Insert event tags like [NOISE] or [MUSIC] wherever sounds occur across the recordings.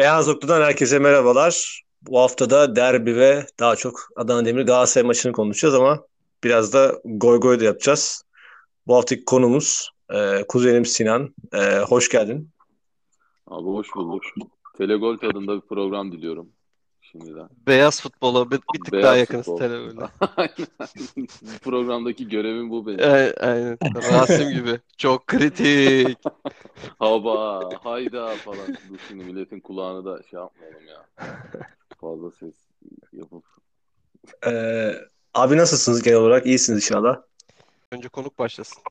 Beyaz Oklu'dan herkese merhabalar. Bu hafta da derbi ve daha çok Adana Demir Galatasaray maçını konuşacağız ama biraz da goy goy da yapacağız. Bu haftaki konumuz e, kuzenim Sinan. E, hoş geldin. Abi hoş bulduk. Telegol tadında bir program diliyorum şimdiden. Beyaz futbola bir, bir tık Beyaz daha yakınız futbol. televizyon. [LAUGHS] Aynen. Bu programdaki görevim bu benim. Aynen, aynen. Rasim gibi. Çok kritik. [LAUGHS] Haba, hayda falan. Dur şimdi milletin kulağını da şey yapmayalım ya. Fazla ses yapıp. E, abi nasılsınız genel olarak? İyisiniz inşallah. Önce konuk başlasın.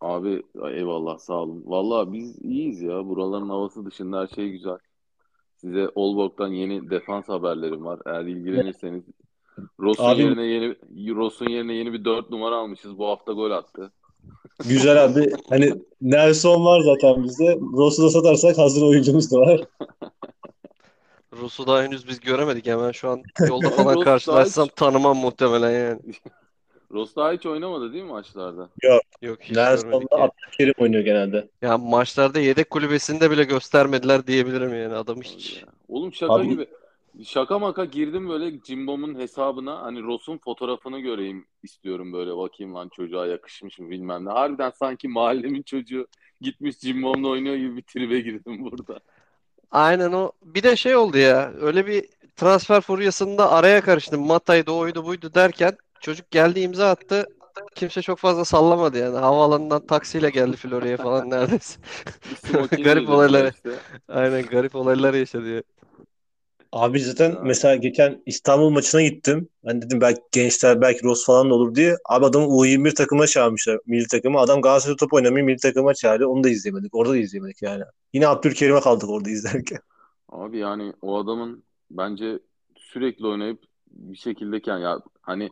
Abi eyvallah sağ olun. Valla biz iyiyiz ya. Buraların havası dışında her şey güzel. Size Olborg'dan yeni defans haberlerim var. Eğer ilgilenirseniz. Ross'un Abi- yerine yeni Ross'un yerine yeni bir 4 numara almışız. Bu hafta gol attı. Güzel abi. Hani Nelson var zaten bizde. Ross'u da satarsak hazır oyuncumuz da var. Rus'u daha henüz biz göremedik. Hemen şu an [LAUGHS] yolda falan karşılaşsam tanımam muhtemelen yani. [LAUGHS] Ross daha hiç oynamadı değil mi maçlarda? Yok hiç görmedik Nelson'da. Abdülkerim oynuyor genelde. Ya maçlarda yedek kulübesinde bile göstermediler diyebilirim yani. Adam hiç Ya. Oğlum şaka Abi- gibi. Şaka maka girdim böyle Cimbom'un hesabına hani Ross'un fotoğrafını göreyim istiyorum böyle bakayım lan çocuğa yakışmış mı bilmem ne. Harbiden sanki mahallemin çocuğu gitmiş Cimbom'la oynuyor gibi bir tribe girdim burada. Aynen o. Bir de şey oldu ya. Öyle bir transfer furyasında araya karıştım. Matay'dı, oydu, buydu derken çocuk geldi imza attı. Kimse çok fazla sallamadı yani. Havaalanından taksiyle geldi Florya'ya falan neredeyse. [LAUGHS] [LAUGHS] Garip olaylar. işte. Aynen garip olaylar yaşadı ya. Abi zaten mesela geçen İstanbul maçına gittim. Ben dedim belki gençler belki Ross falan da olur diye. Abi adamı U21 takımına çağırmışlar milli takıma. Adam Galatasaray'da top oynamıyor milli takıma çağırıyor. Onu da izleyemedik. Orada da izleyemedik yani. Yine Abdülkerim'e kaldık orada izlerken. [LAUGHS] Abi yani o adamın bence sürekli oynayıp bir şekildeyken ya hani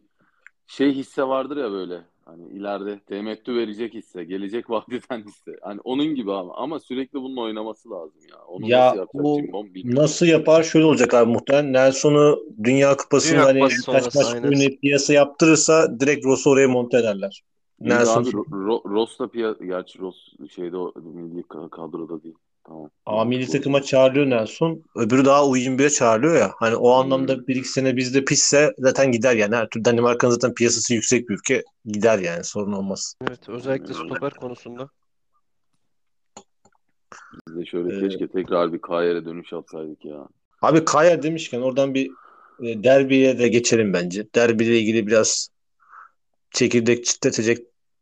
şey hisse vardır ya böyle hani ileride temettü verecek hisse, gelecek [LAUGHS] vadeden hisse. Hani onun gibi ama ama sürekli bunun oynaması lazım ya. Onu Ya nasıl yapacak Cimbom bilmiyorum. Nasıl yapar? Şöyle olacak abi muhtemelen. Nelson'u Dünya Kupası'nda Dünya hani Kupası kaç sonrası, maç oynayıp piyasa yaptırırsa direkt Ross'u oraya monte ederler. Nelson abi Ro- Ro- Ross da piya- gerçi Ross şeyde o milli ka- kadroda değil. Tamam. A milli takıma çağırıyor Nelson. Öbürü daha U21'e çağırıyor ya. Hani o Hmm. anlamda bir iki sene bizde pisse zaten gider yani. Her türlü Danimarka'nın zaten piyasası yüksek bir ülke. Gider yani sorun olmaz. Evet, özellikle stoper konusunda. Biz de şöyle Ee, keşke tekrar bir Kayer'e dönüş yapsaydık ya. Abi Kaya demişken oradan bir e, derbiye de geçelim bence. Derbiyle ilgili biraz çekirdek çitletecek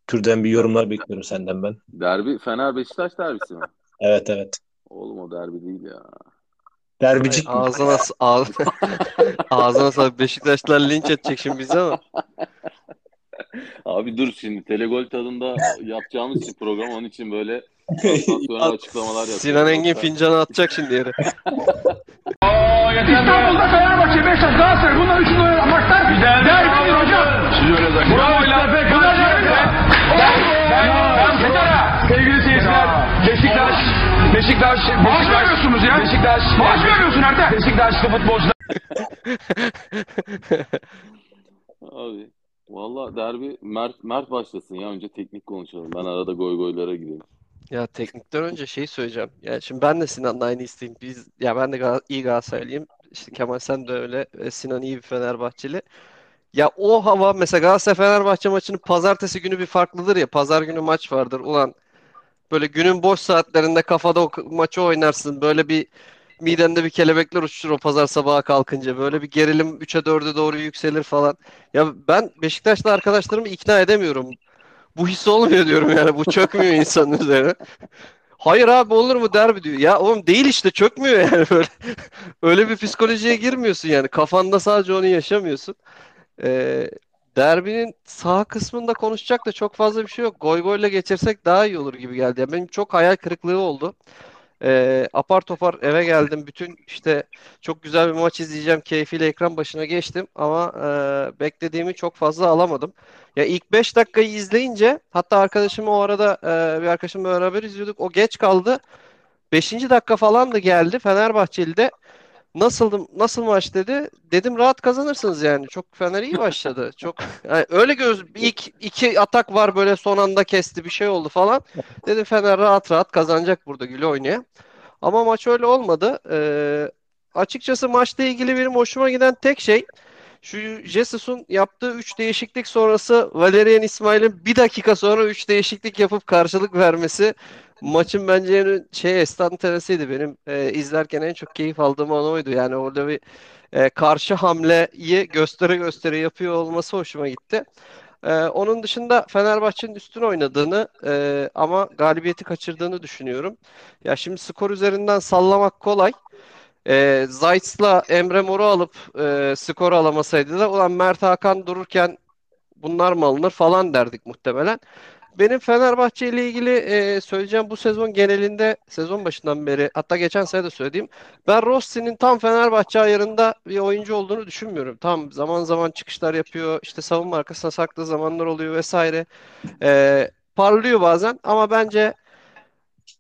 türden bir yorumlar bekliyorum senden ben. Derbi Fener Beşiktaş derbisi mi? Evet evet. Oğlum o derbi değil ya. Derbicik mi? Ağzına ağz [LAUGHS] ağzına sağlık. Beşiktaşlılar linç edecek şimdi bizi ama. Abi dur şimdi Telegol tadında yapacağımız için program onun için böyle [LAUGHS] sansasyonel açıklamalar yapıyorum. Sinan Engin fincanı atacak şimdi yere. İstanbul'da Fenerbahçe, Beşiktaş, Galatasaray bunlar üçünü oynayan maçlar derbidir hocam. Siz öyle zannediyorsunuz. Bravo İlhan Bunlar derbidir. Ben Beşiktaş, Maaş veriyorsunuz ya. Beşiktaş. Maaş veriyorsun Ertem. Beşiktaşlı futbolcular. [LAUGHS] Abi valla derbi Mert, Mert başlasın ya önce teknik konuşalım. Ben arada goy goylara gireyim. Ya teknikten önce şey söyleyeceğim. Ya şimdi ben de Sinan'la aynı isteğim. Biz ya ben de Gal- iyi Galatasaraylıyım. İşte Kemal sen de öyle. E, Sinan iyi bir Fenerbahçeli. Ya o hava mesela Galatasaray Fenerbahçe maçının pazartesi günü bir farklıdır ya. Pazar günü maç vardır. Ulan böyle günün boş saatlerinde kafada o maçı oynarsın. Böyle bir midende bir kelebekler uçuşur o pazar sabaha kalkınca. Böyle bir gerilim 3'e 4'e doğru yükselir falan. Ya ben Beşiktaşlı arkadaşlarımı ikna edemiyorum. Bu his olmuyor diyorum yani. Bu çökmüyor insanın üzerine. Hayır abi olur mu derbi diyor. Ya oğlum değil işte çökmüyor yani böyle. [LAUGHS] Öyle bir psikolojiye girmiyorsun yani. Kafanda sadece onu yaşamıyorsun. Ee, derbinin sağ kısmında konuşacak da çok fazla bir şey yok. Goy goyla geçirsek daha iyi olur gibi geldi. Yani benim çok hayal kırıklığı oldu. Ee, apar topar eve geldim. Bütün işte çok güzel bir maç izleyeceğim keyfiyle ekran başına geçtim ama e, beklediğimi çok fazla alamadım. Ya ilk 5 dakikayı izleyince hatta arkadaşım o arada e, bir arkadaşımla beraber izliyorduk. O geç kaldı. 5. dakika falan da geldi Fenerbahçeli de nasıldı nasıl maç dedi. Dedim rahat kazanırsınız yani. Çok Fener iyi başladı. Çok yani öyle göz ilk iki atak var böyle son anda kesti bir şey oldu falan. Dedim Fener rahat rahat kazanacak burada güle oynaya. Ama maç öyle olmadı. Ee, açıkçası maçla ilgili benim hoşuma giden tek şey şu Jesus'un yaptığı 3 değişiklik sonrası Valerian İsmail'in bir dakika sonra 3 değişiklik yapıp karşılık vermesi maçın bence en şey estantenesiydi. Benim e, izlerken en çok keyif aldığım an oydu. Yani orada bir e, karşı hamleyi göstere göstere yapıyor olması hoşuma gitti. E, onun dışında Fenerbahçe'nin üstün oynadığını e, ama galibiyeti kaçırdığını düşünüyorum. Ya şimdi skor üzerinden sallamak kolay. E, Zayt'la Emre Mor'u alıp e, skor alamasaydı da ulan Mert Hakan dururken bunlar mı alınır falan derdik muhtemelen. Benim Fenerbahçe ile ilgili e, söyleyeceğim bu sezon genelinde sezon başından beri hatta geçen sene de söylediğim ben Rossi'nin tam Fenerbahçe ayarında bir oyuncu olduğunu düşünmüyorum. Tam zaman zaman çıkışlar yapıyor işte savunma arkasına saklı zamanlar oluyor vesaire. E, parlıyor bazen ama bence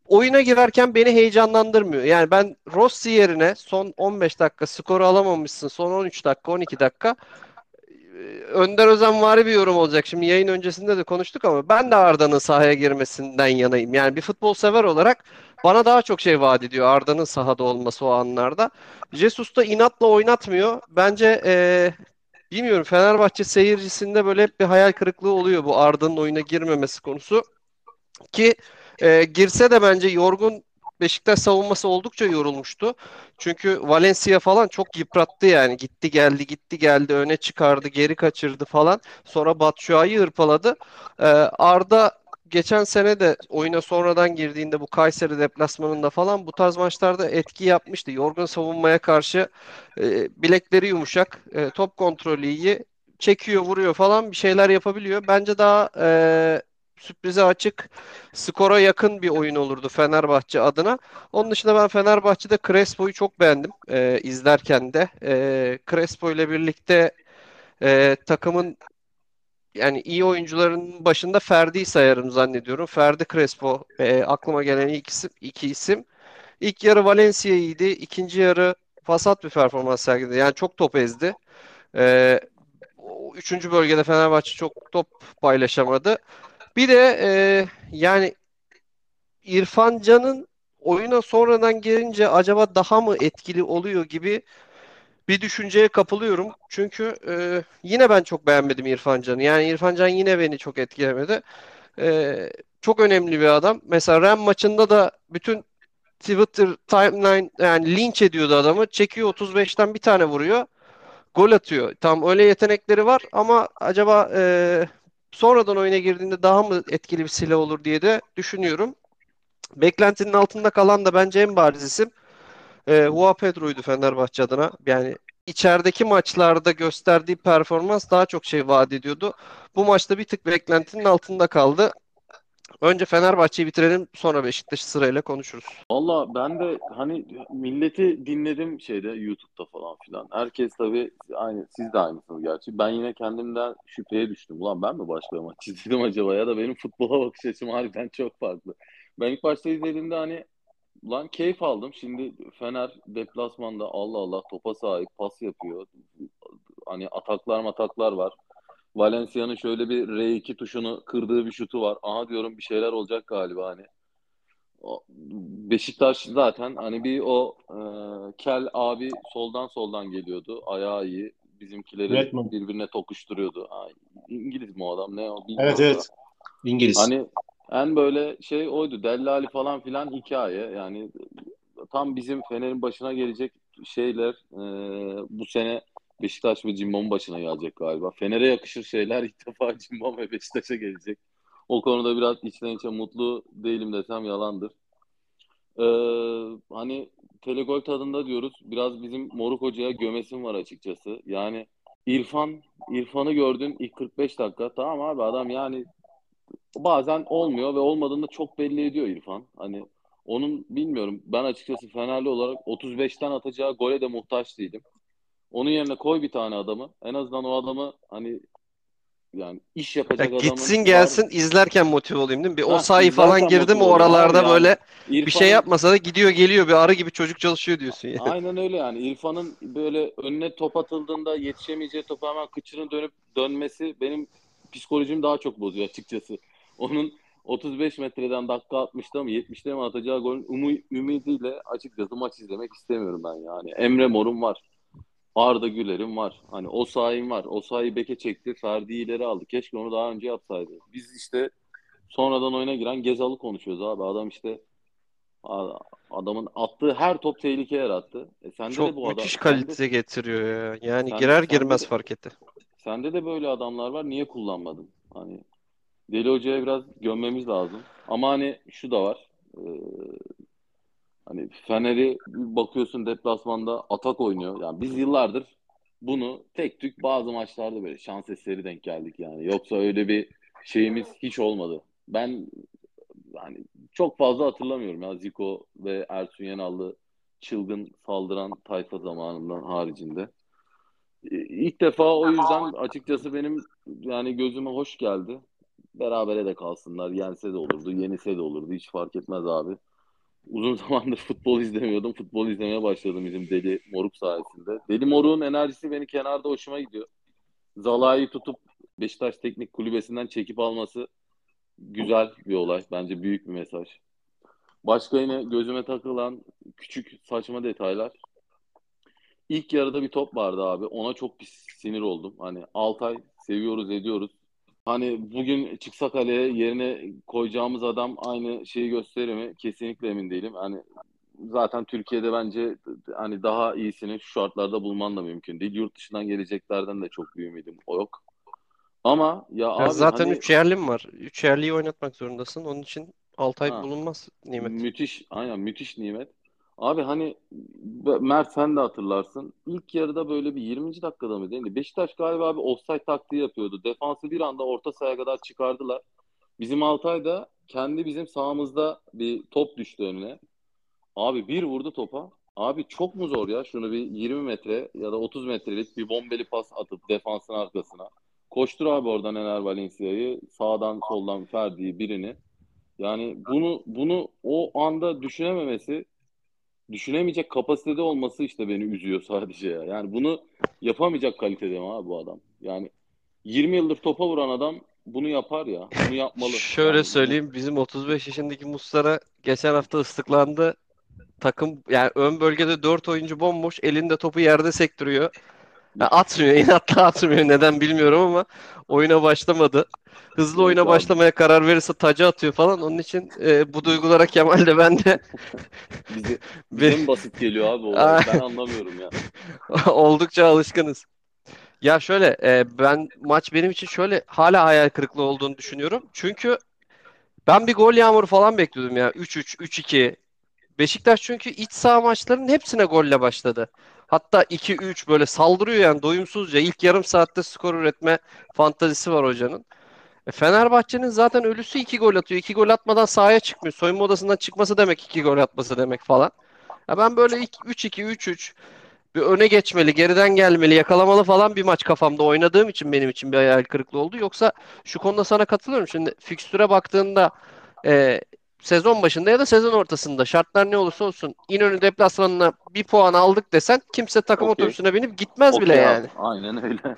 oyuna girerken beni heyecanlandırmıyor. Yani ben Rossi yerine son 15 dakika skoru alamamışsın. Son 13 dakika, 12 dakika Önder Özenvari bir yorum olacak. Şimdi yayın öncesinde de konuştuk ama ben de Arda'nın sahaya girmesinden yanayım. Yani bir futbol sever olarak bana daha çok şey vaat ediyor Arda'nın sahada olması o anlarda. Jesus da inatla oynatmıyor. Bence ee, bilmiyorum Fenerbahçe seyircisinde böyle hep bir hayal kırıklığı oluyor bu Arda'nın oyuna girmemesi konusu. Ki e, girse de bence yorgun Beşiktaş savunması oldukça yorulmuştu. Çünkü Valencia falan çok yıprattı yani. Gitti geldi gitti geldi öne çıkardı geri kaçırdı falan. Sonra Batshuayi hırpaladı. Ee, Arda geçen sene de oyuna sonradan girdiğinde bu Kayseri deplasmanında falan bu tarz maçlarda etki yapmıştı. Yorgun savunmaya karşı e, bilekleri yumuşak, e, top kontrolü iyi, çekiyor, vuruyor falan bir şeyler yapabiliyor. Bence daha e, sürprize açık, skora yakın bir oyun olurdu Fenerbahçe adına. Onun dışında ben Fenerbahçe'de Crespo'yu çok beğendim e, izlerken de. E, Crespo ile birlikte e, takımın yani iyi oyuncuların başında Ferdi'yi sayarım zannediyorum. Ferdi Crespo e, aklıma gelen ilk isim, iki isim. İlk yarı Valencia iyiydi. İkinci yarı fasat bir performans sergiledi. Yani çok top ezdi. E, üçüncü bölgede Fenerbahçe çok top paylaşamadı. Bir de e, yani İrfan Can'ın oyuna sonradan gelince acaba daha mı etkili oluyor gibi bir düşünceye kapılıyorum. Çünkü e, yine ben çok beğenmedim İrfan Can'ı. Yani İrfan Can yine beni çok etkilemedi. E, çok önemli bir adam. Mesela Ren maçında da bütün Twitter timeline yani linç ediyordu adamı. Çekiyor 35'ten bir tane vuruyor. Gol atıyor. Tam öyle yetenekleri var ama acaba e, sonradan oyuna girdiğinde daha mı etkili bir silah olur diye de düşünüyorum. Beklentinin altında kalan da bence en bariz isim e, Joao Pedro'ydu Fenerbahçe adına. Yani içerideki maçlarda gösterdiği performans daha çok şey vaat ediyordu. Bu maçta bir tık beklentinin altında kaldı. Önce Fenerbahçe'yi bitirelim sonra Beşiktaş'ı sırayla konuşuruz. Valla ben de hani milleti dinledim şeyde YouTube'da falan filan. Herkes tabii aynı siz de aynısınız gerçi. Ben yine kendimden şüpheye düştüm. Ulan ben mi başka maç izledim acaba ya da benim futbola bakış açım harbiden çok farklı. Ben ilk başta izlediğimde hani lan keyif aldım. Şimdi Fener deplasmanda Allah Allah topa sahip pas yapıyor. Hani ataklar mataklar var. Valencia'nın şöyle bir R2 tuşunu kırdığı bir şutu var. Aha diyorum bir şeyler olacak galiba hani. Beşiktaş zaten hani bir o e, Kel abi soldan soldan geliyordu. Ayağı iyi. Bizimkileri Redmond. birbirine tokuşturuyordu. Ha, İngiliz mi o adam ne o bilmiyorum Evet da. evet. İngiliz. Hani en böyle şey oydu. Dellali falan filan hikaye. Yani tam bizim Fener'in başına gelecek şeyler e, bu sene Beşiktaş ve Cimbom'un başına gelecek galiba. Fener'e yakışır şeyler [LAUGHS] ilk defa Cimbom ve Beşiktaş'a gelecek. O konuda biraz içten içe mutlu değilim desem yalandır. Ee, hani telegol tadında diyoruz. Biraz bizim Moruk Hoca'ya gömesim var açıkçası. Yani İrfan, İrfan'ı gördün ilk 45 dakika. Tamam abi adam yani bazen olmuyor ve olmadığında çok belli ediyor İrfan. Hani onun bilmiyorum. Ben açıkçası Fenerli olarak 35'ten atacağı gole de muhtaç değilim. Onun yerine koy bir tane adamı. En azından o adamı hani yani iş Ya yapacak adamın gitsin var. gelsin izlerken motive olayım değil mi? Bir o Ha, sahayı falan izlerken girdim motive olayım oralarda yani. böyle bir şey yapmasa da gidiyor geliyor bir arı gibi çocuk çalışıyor diyorsun ya. [LAUGHS] Aynen öyle yani. İrfan'ın böyle önüne top atıldığında yetişemeyeceği topa hemen kıçını dönüp dönmesi benim psikolojimi daha çok bozuyor açıkçası. Onun 35 metreden dakika 60'da mı 70'te mi atacağı golün umu- ümidiyle açıkçası maç izlemek istemiyorum ben yani. Emre Mor'un var. Arda Güler'in var. Hani o sahim var. O sahayı beke çekti. Ferdi'yi ileri aldı. Keşke onu daha önce yapsaydı. Biz işte sonradan oyuna giren Gezal'ı konuşuyoruz abi. Adam işte adamın attığı her top tehlike yarattı. E sende de Çok bu adam. müthiş sende- kalite getiriyor ya. Yani Sen- girer de- girmez fark etti. Sende de böyle adamlar var. Niye kullanmadın? Hani Deli Hoca'ya biraz gömmemiz lazım. Ama hani şu da var. Ee, hani Fener'i bakıyorsun deplasmanda atak oynuyor. Yani biz yıllardır bunu tek tük bazı maçlarda böyle şans eseri denk geldik yani. Yoksa öyle bir şeyimiz hiç olmadı. Ben yani çok fazla hatırlamıyorum ya Zico ve Ersun Yanal'lı çılgın saldıran tayfa zamanından haricinde. Ee, İlk defa o yüzden açıkçası benim yani gözüme hoş geldi. Berabere de kalsınlar. Yense de olurdu, yenilse de olurdu. Hiç fark etmez abi. Uzun [LAUGHS] zamandır futbol izlemiyordum. Futbol izlemeye başladım bizim Deli Moruk sayesinde. Deli Moruk'un enerjisi beni kenarda hoşuma gidiyor. Zalai'yi tutup Beşiktaş Teknik Kulübesi'nden çekip alması güzel bir olay. Bence büyük bir mesaj. Başka yine gözüme takılan küçük saçma detaylar. İlk yarıda bir top vardı abi. Ona çok pis sinir oldum. Hani Altay seviyoruz ediyoruz. Hani bugün çıksa kaleye yerine koyacağımız adam aynı şeyi gösterir mi? Kesinlikle emin değilim. Hani zaten Türkiye'de bence hani daha iyisini şu şartlarda bulman da mümkün değil. Yurt dışından geleceklerden de çok bir ümidim o yok. Ama ya Ya abi zaten hani 3 yerlim var. 3 yerliyi oynatmak zorundasın. Onun için Altay Ha. bulunmaz nimet. Müthiş, aynen müthiş nimet. Abi hani Mert sen de hatırlarsın. İlk yarıda böyle bir 20. dakikada mı değil mi? Beşiktaş galiba bir offside taktiği yapıyordu. Defansı bir anda orta sahaya kadar çıkardılar. Bizim Altay da kendi bizim sahamızda bir top düştü önüne. Abi bir vurdu topa. Abi çok mu zor ya? Şunu bir 20 metre ya da 30 metrelik bir bombeli pas atıp defansın arkasına. Koştur abi oradan Ener Valencia'yı. Sağdan soldan Ferdi'yi birini. Yani bunu bunu o anda düşünememesi, düşünemeyecek kapasitede olması işte beni üzüyor sadece ya. Yani bunu yapamayacak kalitede mi abi bu adam? Yani 20 yıldır topa vuran adam bunu yapar ya. Bunu yapmalı. [LAUGHS] Şöyle Yani söyleyeyim bizim 35 yaşındaki Muslera geçen hafta ıslıklandı. Takım yani ön bölgede 4 oyuncu bomboş elinde topu yerde sektiriyor. Ya atmıyor [LAUGHS] inatla atmıyor neden bilmiyorum ama oyuna başlamadı. Hızlı oyuna başlamaya karar verirse tacı atıyor falan. Onun için e, bu duygulara Kemal de ben de [LAUGHS] Bize, [LAUGHS] bize mi basit geliyor abi o. Ben anlamıyorum ya. Oldukça alışkınız. Ya şöyle e, ben maç benim için şöyle hala hayal kırıklığı olduğunu düşünüyorum. Çünkü ben bir gol yağmuru falan bekliyordum ya. 3-3, 3-2. Beşiktaş çünkü iç saha maçlarının hepsine golle başladı. Hatta 2-3 böyle saldırıyor yani doyumsuzca. İlk yarım saatte skor üretme fantazisi var hocanın. E, Fenerbahçe'nin zaten ölüsü 2 gol atıyor. 2 gol atmadan sahaya çıkmıyor. Soyunma odasından çıkması demek 2 gol atması demek falan. Ya ben böyle 3-2, 3-3 bir öne geçmeli, geriden gelmeli, yakalamalı falan bir maç kafamda oynadığım için benim için bir hayal kırıklığı oldu. Yoksa şu konuda sana katılıyorum. Şimdi fikstüre baktığında e, sezon başında ya da sezon ortasında şartlar ne olursa olsun İnönü deplasmanına bir puan aldık desen kimse takım Okey. otobüsüne binip gitmez bile Okey abi, yani. Aynen öyle.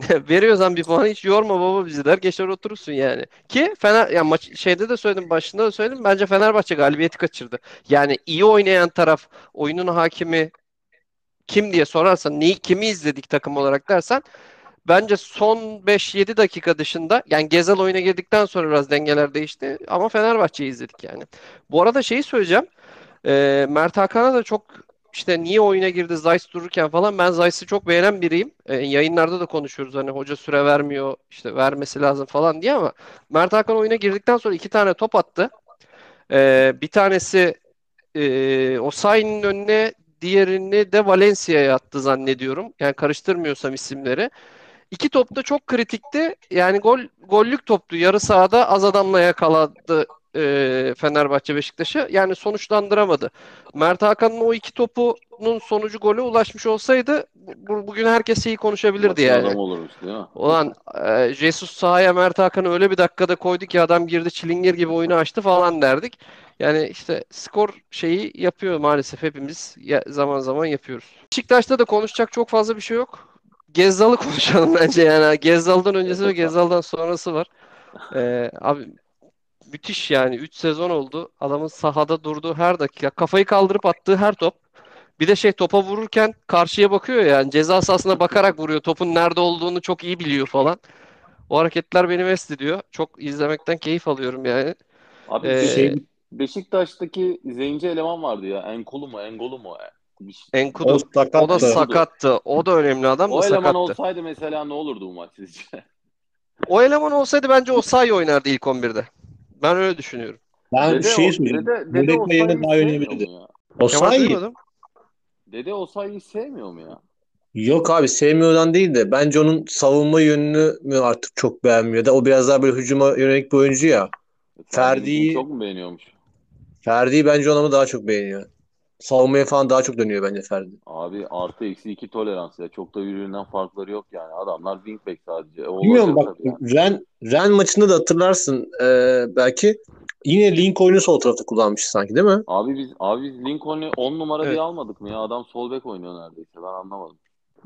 [LAUGHS] Veriyorsan bir puanı hiç yorma baba bizi der geçer oturursun yani. Ki Fener ya maç şeyde de söyledim başında da söyledim bence Fenerbahçe galibiyeti kaçırdı. Yani iyi oynayan taraf oyunun hakimi kim diye sorarsan neyi kimi izledik takım olarak dersen bence son 5-7 dakika dışında yani Gezel oyuna girdikten sonra biraz dengeler değişti ama Fenerbahçe'yi izledik yani. Bu arada şeyi söyleyeceğim. Ee, Mert Hakan'a da çok işte niye oyuna girdi Zayt dururken falan ben Zayt'ı çok beğenen biriyim. Ee, yayınlarda da konuşuyoruz hani hoca süre vermiyor işte vermesi lazım falan diye ama Mert Hakan oyuna girdikten sonra iki tane top attı. Ee, bir tanesi e, Osayi'nin önüne diğerini de Valencia'ya attı zannediyorum. Yani karıştırmıyorsam isimleri. İki top da çok kritikti. Yani gol gollük toptu. Yarı sahada az adamla yakaladı e, Fenerbahçe Beşiktaş'ı. Yani sonuçlandıramadı. Mert Hakan'ın o iki topunun sonucu gole ulaşmış olsaydı bu- bugün herkes iyi konuşabilirdi Maçın yani. adamı olurmuş değil mi? Ulan e, Jesus sahaya Mert Hakan'ı öyle bir dakikada koydu ki adam girdi çilingir gibi oyunu açtı falan derdik. Yani işte skor şeyi yapıyor maalesef hepimiz ya, zaman zaman yapıyoruz. Beşiktaş'ta da konuşacak çok fazla bir şey yok. Gezzal'ı konuşalım [LAUGHS] bence yani. Gezzal'dan öncesi ve Gezzal'dan sonrası var. E, abi müthiş yani 3 sezon oldu. Adamın sahada durduğu her dakika, kafayı kaldırıp attığı her top. Bir de şey topa vururken karşıya bakıyor ya, yani ceza sahasına bakarak vuruyor. Topun nerede olduğunu çok iyi biliyor falan. O hareketler beni mest ediyor. Çok izlemekten keyif alıyorum yani. Abi Ee, Şey, Beşiktaş'taki zenci eleman vardı ya. Enkulu mu? Engolu mu? Şey- Enkudu o o da sakattı. O da önemli adam da O eleman sakattı. olsaydı mesela ne olurdu bu maç sizce? [LAUGHS] O eleman olsaydı bence Osayi oynardı ilk 11'de. Ben öyle düşünüyorum. Ben Dede, şey o- söyleyeyim. Dede, Dede Osayi'yi daha önemliydi. Osayi. Dede Osayi'yi sevmiyor mu ya? yok abi sevmiyordan değil de bence onun savunma yönünü mü artık çok beğenmiyor da o biraz daha böyle hücuma yönelik bir oyuncu ya. Ferdi'yi- çok mu beğeniyormuş? Ferdi'yi bence ona mı daha çok beğeniyor. Savunmaya falan daha çok dönüyor bence Ferdi. Abi artı eksi iki tolerans ya. Çok da birbirinden farkları yok yani. Adamlar wingback sadece. O Bilmiyorum bak yani. Ren, Ren maçında da hatırlarsın e, belki yine Lincoln'u sol tarafta kullanmış sanki değil mi? Abi biz abi biz Lincoln'u 10 numara Evet. diye almadık mı ya? Adam sol bek oynuyor neredeyse. Ben anlamadım.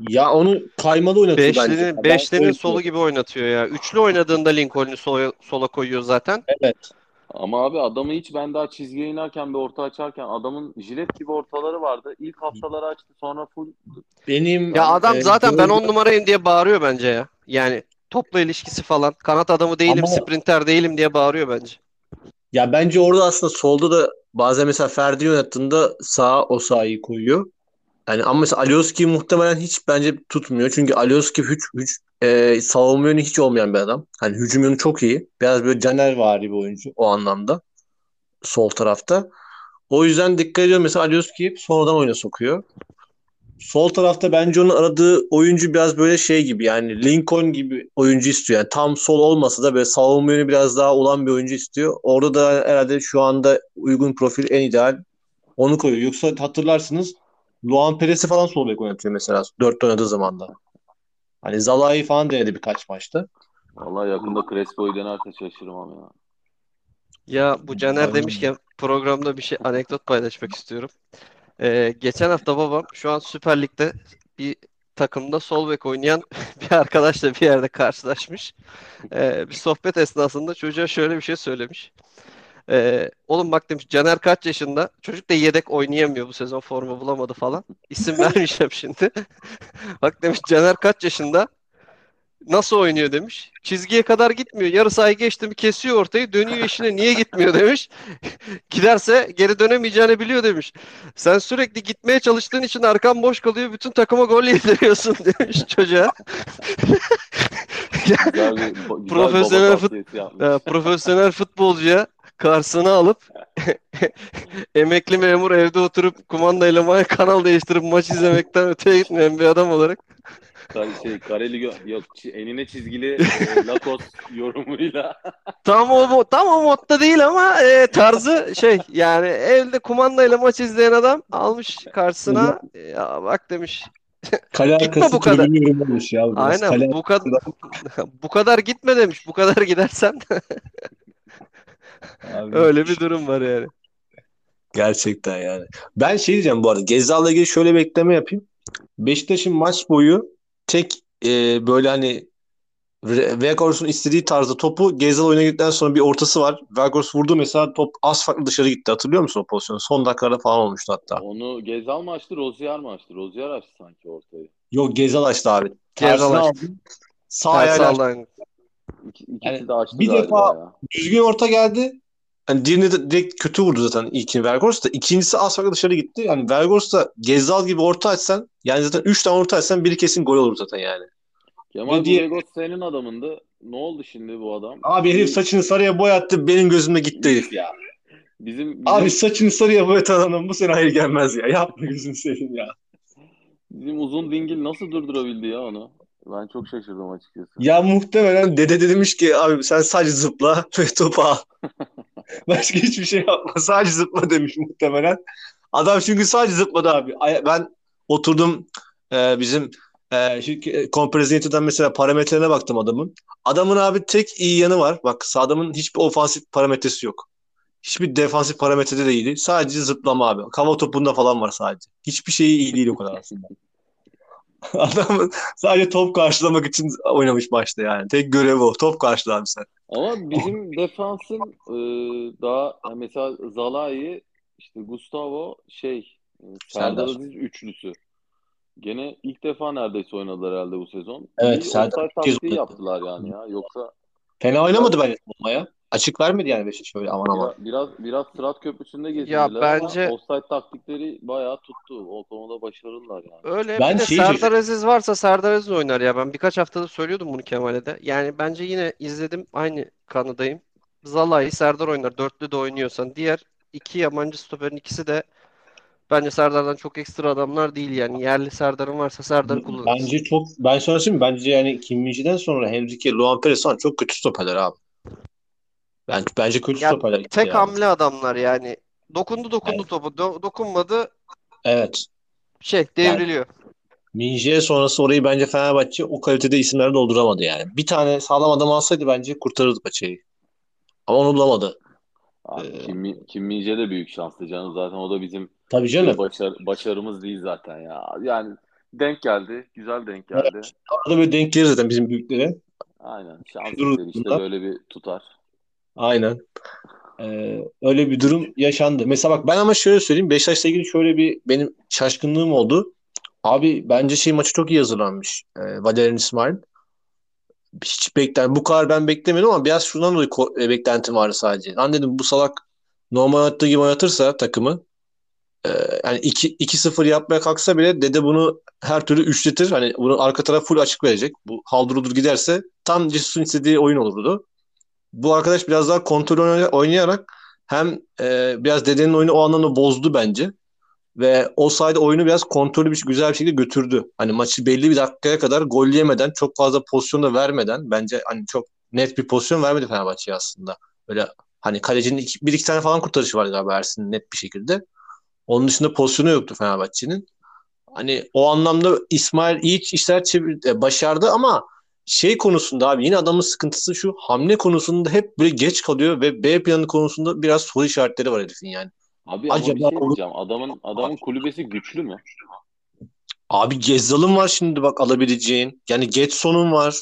Ya onu kaymalı oynatıyor bence. Beşlinin, Ben beşlinin öyle solu gibi oynatıyor ya. Üçlü oynadığında Lincoln'u sola, sola koyuyor zaten. Evet. Ama abi adamı hiç ben daha çizgiye inerken bir orta açarken adamın jilet gibi ortaları vardı. İlk haftaları açtı sonra full Benim Ya adam e, zaten ben on numarayım diye bağırıyor bence ya. Yani topla ilişkisi falan. Kanat adamı değilim, Ama- sprinter değilim diye bağırıyor bence. Ya bence orada aslında solda da bazen mesela Ferdi yönettığinde sağa o sahayı koyuyor. Yani ama mesela Alioski muhtemelen hiç bence tutmuyor. Çünkü Alioski hiç, hiç e, savunma yönü hiç olmayan bir adam. Hani hücum yönü çok iyi. Biraz böyle Caner bir oyuncu o anlamda. Sol tarafta. O yüzden dikkat ediyorum mesela Alioski'yi hep sonradan oyuna sokuyor. Sol tarafta bence onun aradığı oyuncu biraz böyle şey gibi yani Lincoln gibi oyuncu istiyor. Yani tam sol olmasa da böyle savunma yönü biraz daha olan bir oyuncu istiyor. Orada da herhalde şu anda uygun profil en ideal onu koyuyor. Yoksa hatırlarsınız Luan Perez'i falan sol bek oynatıyor mesela 4 oynadığı zaman da. Hani Zalai'yi falan denedi birkaç maçta. Vallahi yakında Crespo'yu denerse şaşırmam ya. Ya bu Caner demişken programda bir şey anekdot paylaşmak istiyorum. Ee, geçen hafta babam şu an Süper Lig'de bir takımda sol bek oynayan [LAUGHS] bir arkadaşla bir yerde karşılaşmış. Ee, bir sohbet esnasında çocuğa şöyle bir şey söylemiş. Ee, oğlum bak demiş Caner kaç yaşında? Çocuk da yedek oynayamıyor bu sezon forma bulamadı falan. İsim [LAUGHS] vermeyeceğim şimdi. [LAUGHS] Bak demiş Caner kaç yaşında? Nasıl oynuyor demiş. Çizgiye kadar gitmiyor. Yarı sahayı geçti mi kesiyor ortayı dönüyor işine niye gitmiyor demiş. [LAUGHS] Giderse geri dönemeyeceğini biliyor demiş. Sen sürekli gitmeye çalıştığın için arkan boş kalıyor. Bütün takıma gol yediriyorsun demiş çocuğa. Güzel bir, güzel Profesyonel fut-. Ya, profesyonel futbolcuya karşısına alıp [LAUGHS] emekli memur evde oturup kumandayla ma- kanal değiştirip maç izlemekten öteye gitmeyen bir adam olarak şey, kareli gö- yok enine çizgili [LAUGHS] e, Lakos yorumuyla. [LAUGHS] tam o tam o modda değil ama e, tarzı şey yani evde kumandayla maç izleyen adam almış karşısına ya bak demiş Kale Gitme arkası bu kadar. yorumlamış ya. Biraz aynen kale bu kadar bu kadar gitme demiş bu kadar gidersen Abi. öyle bir durum var yani. Gerçekten yani. Ben şey diyeceğim bu arada. Gezzal'la ilgili şöyle bir ekleme yapayım. Beşiktaş'ın maç boyu tek e, böyle hani Vegors'un istediği tarzda topu Gezzal oyuna girdikten sonra bir ortası var. Vegors vurdu mesela top az farklı dışarı gitti. Hatırlıyor musun o pozisyonu? Son dakikalarda falan olmuştu hatta. Onu Gezal mı açtı, Rozier mi açtı? Rozier açtı sanki ortayı. Yok Gezzal açtı abi. Gezzal açtı. Sağ ayağıyla. İki, ikisi Yani de açtı bir defa- ya. düzgün orta geldi. Hani diğerini de direkt kötü vurdu zaten ilkini Vergors da. İkincisi az farklı dışarı gitti. Yani Vergors da Gezzal gibi orta açsan yani zaten 3 tane orta açsan biri kesin gol olur zaten yani. Kemal Burgos senin adamındı. Ne oldu şimdi bu adam? Abi herif saçını sarıya boyattı. Benim gözümde gitti herif ya. Bizim, bizim, Abi saçını sarıya boyatan adam bu sene hayır gelmez ya. Yapma gözünü seveyim ya. bizim uzun dingil nasıl durdurabildi ya onu? Ben çok şaşırdım açıkçası. Ya muhtemelen dede de demiş ki abi sen sadece zıpla [LAUGHS] ve topu al. [LAUGHS] Başka hiçbir şey yapma. Sadece zıpla demiş muhtemelen. Adam çünkü sadece zıpladı abi. Ben oturdum e, bizim e, şirket, Compresento'dan mesela parametrelerine baktım adamın. Adamın abi tek iyi yanı var. Bak adamın hiçbir ofansif parametresi yok. Hiçbir defansif parametrede de iyiydi. Sadece zıplama abi. Hava topunda falan var sadece. Hiçbir şeyi iyi değil o kadar aslında. [LAUGHS] [LAUGHS] Adam sadece top karşılamak için oynamış maçta yani. Tek görevi o. Top karşıla abi sen. Ama [LAUGHS] bizim defansın e, daha yani mesela Zalai, işte Gustavo, şey e, Serdar. Aziz üçlüsü. Gene ilk defa neredeyse oynadılar herhalde bu sezon. Evet, İyi Serdar taktiği yaptılar yani ya. Yoksa Fena oynamadı bence savunmaya. Açık vermedi yani Beşiktaş şöyle aman aman. biraz biraz, biraz Sırat Köprüsü'nde gezindiler bence- ama offside taktikleri bayağı tuttu. O konuda başarılılar yani. Öyle. Ben bir de şeyi Serdar Aziz varsa Serdar Aziz oynar ya. Ben birkaç haftadır söylüyordum bunu Kemal'e de. Yani bence yine izledim. Aynı kanıdayım. Zalai, Serdar oynar. Dörtlü de oynuyorsan. Diğer iki yabancı stoperin ikisi de bence Serdar'dan çok ekstra adamlar değil yani. Yerli Serdar'ın varsa Serdar'ı kullanırsın. Bence çok ben sana söyleyeyim mi? Bence yani Kim Min-jae'den sonra Henrique, Luan Perez falan çok kötü stoperler abi. Ben, bence kötü Ya stoperler gitti Tek yani. hamle adamlar yani. Dokundu dokundu topu. Do- dokunmadı Evet. şey devriliyor. Min-jae sonrası orayı bence Fenerbahçe o kalitede isimler dolduramadı yani. Bir tane sağlam adam alsaydı bence kurtarırdı paçayı. Ama onu bulamadı. Abi, Ee, Kim, Kim Min-jae de büyük şanslı canım. Zaten o da bizim Tabii canım. başar, başarımız değil zaten ya. Yani denk geldi. Güzel denk geldi. Arada böyle denk gelir zaten bizim büyüklere. Aynen. Şans işte böyle bir tutar. Aynen. Ee, öyle bir durum yaşandı. Mesela bak ben ama şöyle söyleyeyim. Beşiktaş'la ilgili şöyle bir benim şaşkınlığım oldu. Abi bence şey maçı çok iyi hazırlanmış. Ee, Valerian İsmail. Hiç beklen bu kadar ben beklemiyordum ama biraz şundan dolayı ko- e, beklentim vardı sadece. Lan dedim bu salak normal oynattığı gibi oynatırsa takımı e, yani 2 2-0 yapmaya kalksa bile dede bunu her türlü üçletir. Hani bunu arka taraf full açık verecek. Bu haldır giderse tam Jesus'un istediği oyun olurdu. Bu arkadaş biraz daha kontrol oynay- oynayarak hem e, biraz dedenin oyunu o anlamda bozdu bence. Ve o sayede oyunu biraz kontrollü bir güzel bir şekilde götürdü. Hani maçı belli bir dakikaya kadar gol yemeden, çok fazla pozisyon da vermeden bence hani çok net bir pozisyon vermedi Fenerbahçe'ye aslında. Böyle hani kalecinin iki, bir iki tane falan kurtarışı var galiba Ersin'in net bir şekilde. Onun dışında pozisyonu yoktu Fenerbahçe'nin. Hani o anlamda İsmail iyi işler çevir, e, başardı ama şey konusunda abi yine adamın sıkıntısı şu hamle konusunda hep böyle geç kalıyor ve B planı konusunda biraz soru işaretleri var herifin yani. Abi ama bir Acaba şey diyeceğim. Adamın adamın kulübesi güçlü mü? Abi Gezzal'ın var şimdi bak alabileceğin. Yani Getson'un var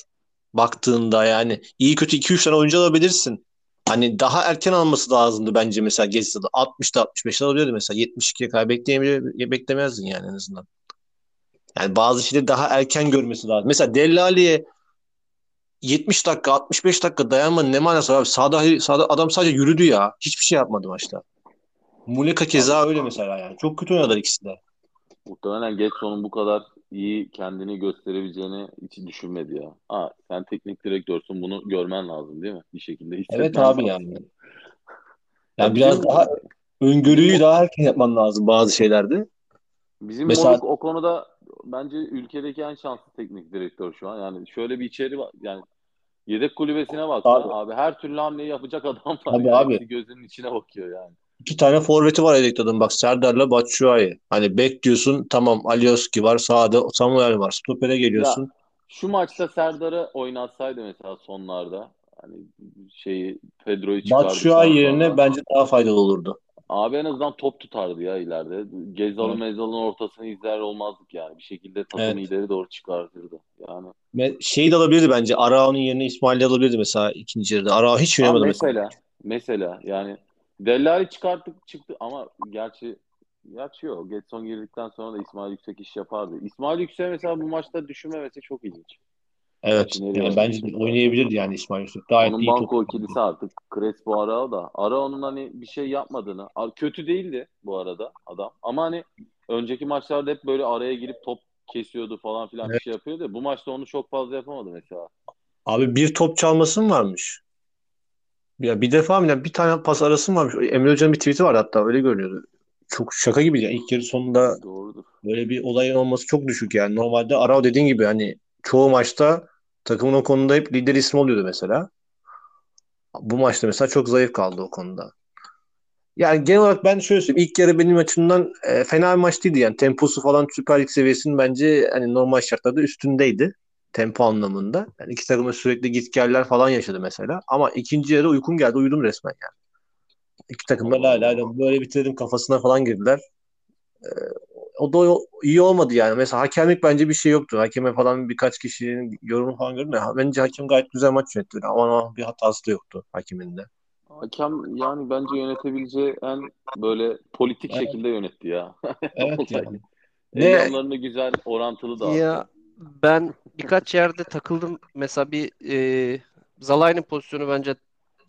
baktığında yani. iyi kötü 2-3 tane oyuncu alabilirsin. Hani daha erken alması lazımdı bence mesela Gezzal'ı. 60'da 65'te alabiliyordu mesela. 72'ye kadar beklemezdin yani en azından. Yani bazı şeyleri daha erken görmesi lazım. Mesela Dellali'ye 70 dakika 65 dakika dayanmanın ne manası var abi? Sağda, sağda adam sadece yürüdü ya. Hiçbir şey yapmadı maçta. Muleka keza öyle mesela yani. Çok kötü oynadılar ikisi de. Muhtemelen Getson'un bu kadar iyi kendini gösterebileceğini hiç düşünmedi ya. Ha, sen teknik direktörsün bunu görmen lazım değil mi? Bir şekilde Evet abi lazım. yani. Ya Yani biraz daha öngörüyü daha erken yapman lazım bazı şeylerde. Bizim Mesela- Moruk o konuda bence ülkedeki en şanslı teknik direktör şu an. Yani şöyle bir içeri var. Yani yedek kulübesine bak Abi. abi. her türlü hamleyi yapacak adam var. Tabii ya. abi. Gözünün içine bakıyor yani. İki tane forveti var Edek'te bak Serdar'la Batshuayi. Hani bek diyorsun tamam Alioski var sağda Samuel var. Stopere geliyorsun. Şu maçta Serdar'ı oynatsaydı mesela sonlarda hani şeyi Pedro'yu çıkardıktan Batshuayi yerine sonra- bence daha faydalı olurdu. Abi en azından top tutardı ya ileride. Gezal'ın Evet. Mezal'ın ortasını izler olmazdık yani. Bir şekilde takımı Evet. ileri doğru çıkartırdı. Yani Ve şeyi de alabilirdi bence. Arao'nun yerine İsmail'i alabilirdi mesela ikinci yarıda. Arao hiç Ama oynamadı mesela. mesela mesela yani Dellali çıkarttık çıktı ama gerçi gerçi yok. Getson girdikten sonra da İsmail Yüksek iş yapardı. İsmail Yüksek mesela bu maçta düşünmemesi çok ilginç. Evet. Yani bence de oynayabilirdi yani İsmail Yusuf. Gayet Onun iyi banko ikilisi artık Crespo Arao da. Arao'nun hani bir şey yapmadığını kötü değildi bu arada adam. Ama hani önceki maçlarda hep böyle araya girip top kesiyordu falan filan bir Evet. şey yapıyordu. ya. Bu maçta onu çok fazla yapamadı mesela. Abi bir top çalması mı varmış? Ya bir defa mı? ya Bir tane pas arası mı varmış? Emre Hoca'nın bir tweet'i vardı hatta öyle görünüyordu. Çok şaka gibi ya. İlk yarı sonunda Doğrudur. Böyle bir olayın olması çok düşük yani. Normalde Arao dediğin gibi hani çoğu maçta takımın o konuda hep lider ismi oluyordu mesela. Bu maçta mesela çok zayıf kaldı o konuda. Yani genel olarak ben şöyle söyleyeyim. İlk yarı benim açımdan e, fena bir maç değildi. Yani temposu falan Süper Lig seviyesinin bence hani normal şartlarda üstündeydi. Tempo anlamında. Yani iki takımda sürekli gitgeller falan yaşadı mesela. Ama ikinci yarı uykum geldi. Uyudum resmen yani. İki takım da la la la böyle bitirdim kafasına falan girdiler. E, o da iyi olmadı yani. Mesela hakemlik bence bir şey yoktu. Hakeme falan birkaç kişinin yorumu falan gördüm bence hakem gayet güzel maç yönetti. Ama ama bir hatası da yoktu hakemin de. Hakem yani bence yönetebileceği en böyle politik Evet. şekilde yönetti ya. [LAUGHS] Evet [LAUGHS] yani. Ne- Eyyamlarını güzel orantılı dağıttı. Ya ben birkaç yerde takıldım. Mesela bir e, Zalai'nin pozisyonu bence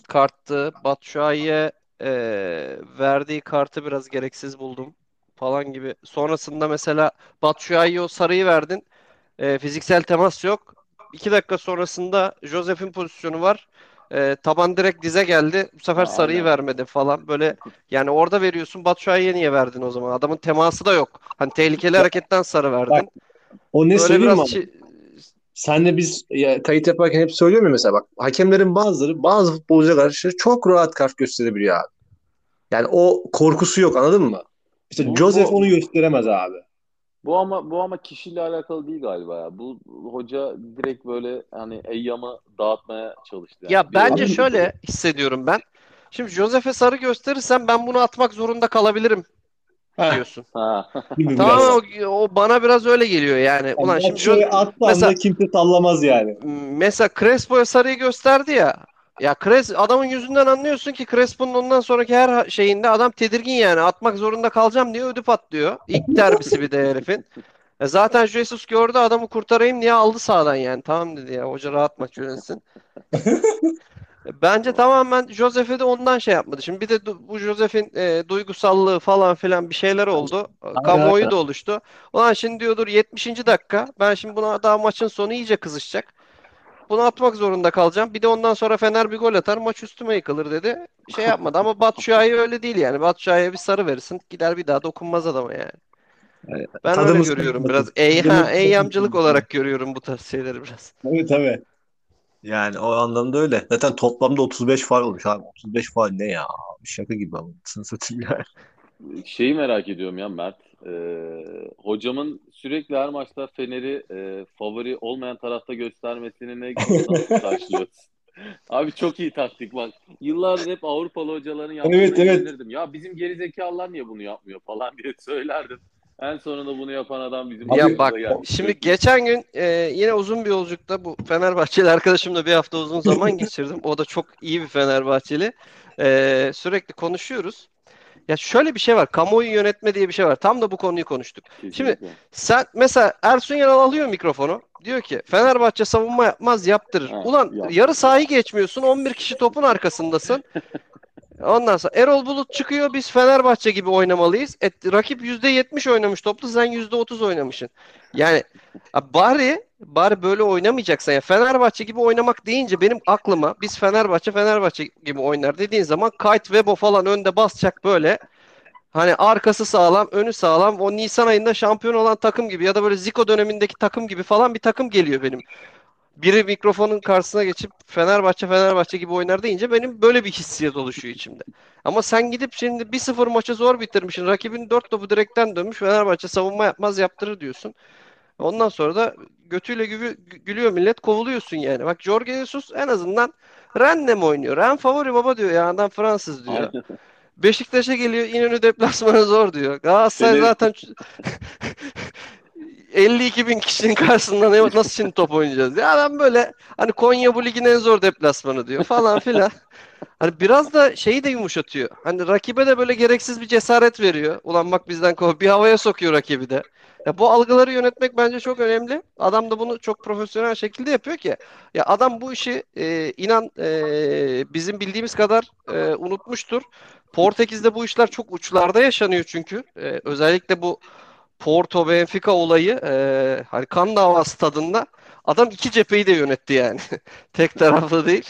karttı. Batshuayi'ye e, verdiği kartı biraz gereksiz buldum falan gibi. Sonrasında mesela Batshuayi'ye o sarıyı verdin. E, fiziksel temas yok. İki dakika sonrasında Josef'in pozisyonu var. E, taban direkt dize geldi. Bu sefer Ha, sarıyı aynen. vermedi falan. Böyle yani orada veriyorsun. Batshuayi'ye niye verdin o zaman? Adamın teması da yok. Hani tehlikeli hareketten sarı verdin. O ne Böyle söyleyeyim biraz çi- Sen de biz ya, kayıt yaparken hep söylüyorum ya mesela bak hakemlerin bazıları bazı futbolcuya karşı çok rahat kart gösterebiliyor abi. Yani o korkusu yok anladın mı? İşte Bu- Joseph bu- onu gösteremez abi. Bu ama bu ama kişiyle alakalı değil galiba ya. Bu hoca direkt böyle hani Eyyam'ı dağıtmaya çalıştı. yani. Ya Bir bence oyuncu- şöyle hissediyorum ben. Şimdi Josef'e sarı gösterirsem ben bunu atmak zorunda kalabilirim diyorsun. Ha. Tamam biraz? o, o bana biraz öyle geliyor yani. Ulan Yani şimdi Jo- attığı mesela- anda kimse sallamaz yani. mesela Crespo'ya sarıyı gösterdi ya. Ya Cres adamın yüzünden anlıyorsun ki Crespo'nun ondan sonraki her şeyinde adam tedirgin yani. Atmak zorunda kalacağım diye ödü patlıyor. İlk [LAUGHS] derbisi bir de herifin. E zaten Jesus gördü adamı kurtarayım diye aldı sağdan yani. Tamam dedi ya hoca rahat maç yönetsin. [LAUGHS] Bence tamamen Josef'e de ondan şey yapmadı. Şimdi bir de du- bu Josef'in e, duygusallığı falan filan bir şeyler oldu. Kamuoyu da oluştu. Ulan şimdi diyordur 70. dakika. Ben şimdi buna daha maçın sonu iyice kızışacak. Bunu atmak zorunda kalacağım. Bir de ondan sonra Fener bir gol atar maç üstüme yıkılır dedi. Şey yapmadı ama Batshuayi öyle değil yani. Batshuayi'ye bir sarı verirsin gider bir daha dokunmaz adama yani. Evet. Ben öyle Tadımız görüyorum kaçmasın. biraz. Ey, ha, eyyamcılık olarak görüyorum bu tarz şeyleri biraz. Tabii tabii. Yani o anlamda öyle. Zaten toplamda 35 faul olmuş abi. 35 faul ne ya? Şaka gibi ama. Satayım [LAUGHS] yani. Şeyi merak ediyorum ya Mert. Ee, hocamın sürekli her maçta Fener'i e, favori olmayan tarafta göstermesini ne nasıl [LAUGHS] karşılıyorsun? Abi çok iyi taktik bak. Yıllardır hep Avrupalı hocaların yaptığını Evet, evet. yenilirdim. Ya bizim gerizekalılar niye bunu yapmıyor falan diye söylerdim. En sonunda bunu yapan adam bizim Ya bak gelmiş. şimdi geçen gün e, yine uzun bir yolculukta bu Fenerbahçeli arkadaşımla bir hafta uzun zaman geçirdim. O da çok iyi bir Fenerbahçeli. E, sürekli konuşuyoruz. Ya şöyle bir şey var. Kamuoyu yönetme diye bir şey var. Tam da bu konuyu konuştuk. Kesinlikle. Sen mesela Ersun Yanal alıyor mikrofonu. Diyor ki Fenerbahçe savunma yapmaz yaptırır. Ha, Ulan yaptırır. yarı sahayı geçmiyorsun. 11 kişi topun arkasındasın. [LAUGHS] Ondan sonra Erol Bulut çıkıyor. Biz Fenerbahçe gibi oynamalıyız. Et, rakip %70 oynamış toplu. Sen %30 oynamışsın. Yani bari bari böyle oynamayacaksan ya Fenerbahçe gibi oynamak deyince benim aklıma biz Fenerbahçe Fenerbahçe gibi oynar dediğin zaman Kite Webo falan önde basacak böyle. Hani arkası sağlam, önü sağlam. O Nisan ayında şampiyon olan takım gibi ya da böyle Zico dönemindeki takım gibi falan bir takım geliyor benim. Biri mikrofonun karşısına geçip Fenerbahçe Fenerbahçe gibi oynar deyince benim böyle bir hissiyat oluşuyor içimde. Ama sen gidip şimdi 1-0 maçı zor bitirmişsin. Rakibin 4 topu direkten dönmüş. Fenerbahçe savunma yapmaz yaptırır diyorsun. Ondan sonra da götüyle gülü- gülüyor millet kovuluyorsun yani. Bak Jorge Jesus en azından Rennes'le oynuyor? Ren favori baba diyor ya adam Fransız diyor. Beşiktaş'a geliyor İnönü deplasmanı zor diyor. Galatasaray Fener- zaten 52 [LAUGHS] bin kişinin karşısında ne, nasıl şimdi top oynayacağız? Ya adam böyle hani Konya bu ligin en zor deplasmanı diyor falan filan. Hani biraz da şeyi de yumuşatıyor. Hani rakibe de böyle gereksiz bir cesaret veriyor. Ulan bak bizden kov bir havaya sokuyor rakibi de. Ya bu algıları yönetmek bence çok önemli. Adam da bunu çok profesyonel şekilde yapıyor ki. Ya adam bu işi e, inan e, bizim bildiğimiz kadar e, unutmuştur. Portekiz'de bu işler çok uçlarda yaşanıyor çünkü. E, özellikle bu Porto Benfica olayı e, hani kan davası tadında adam iki cepheyi de yönetti yani. [LAUGHS] Tek taraflı değil.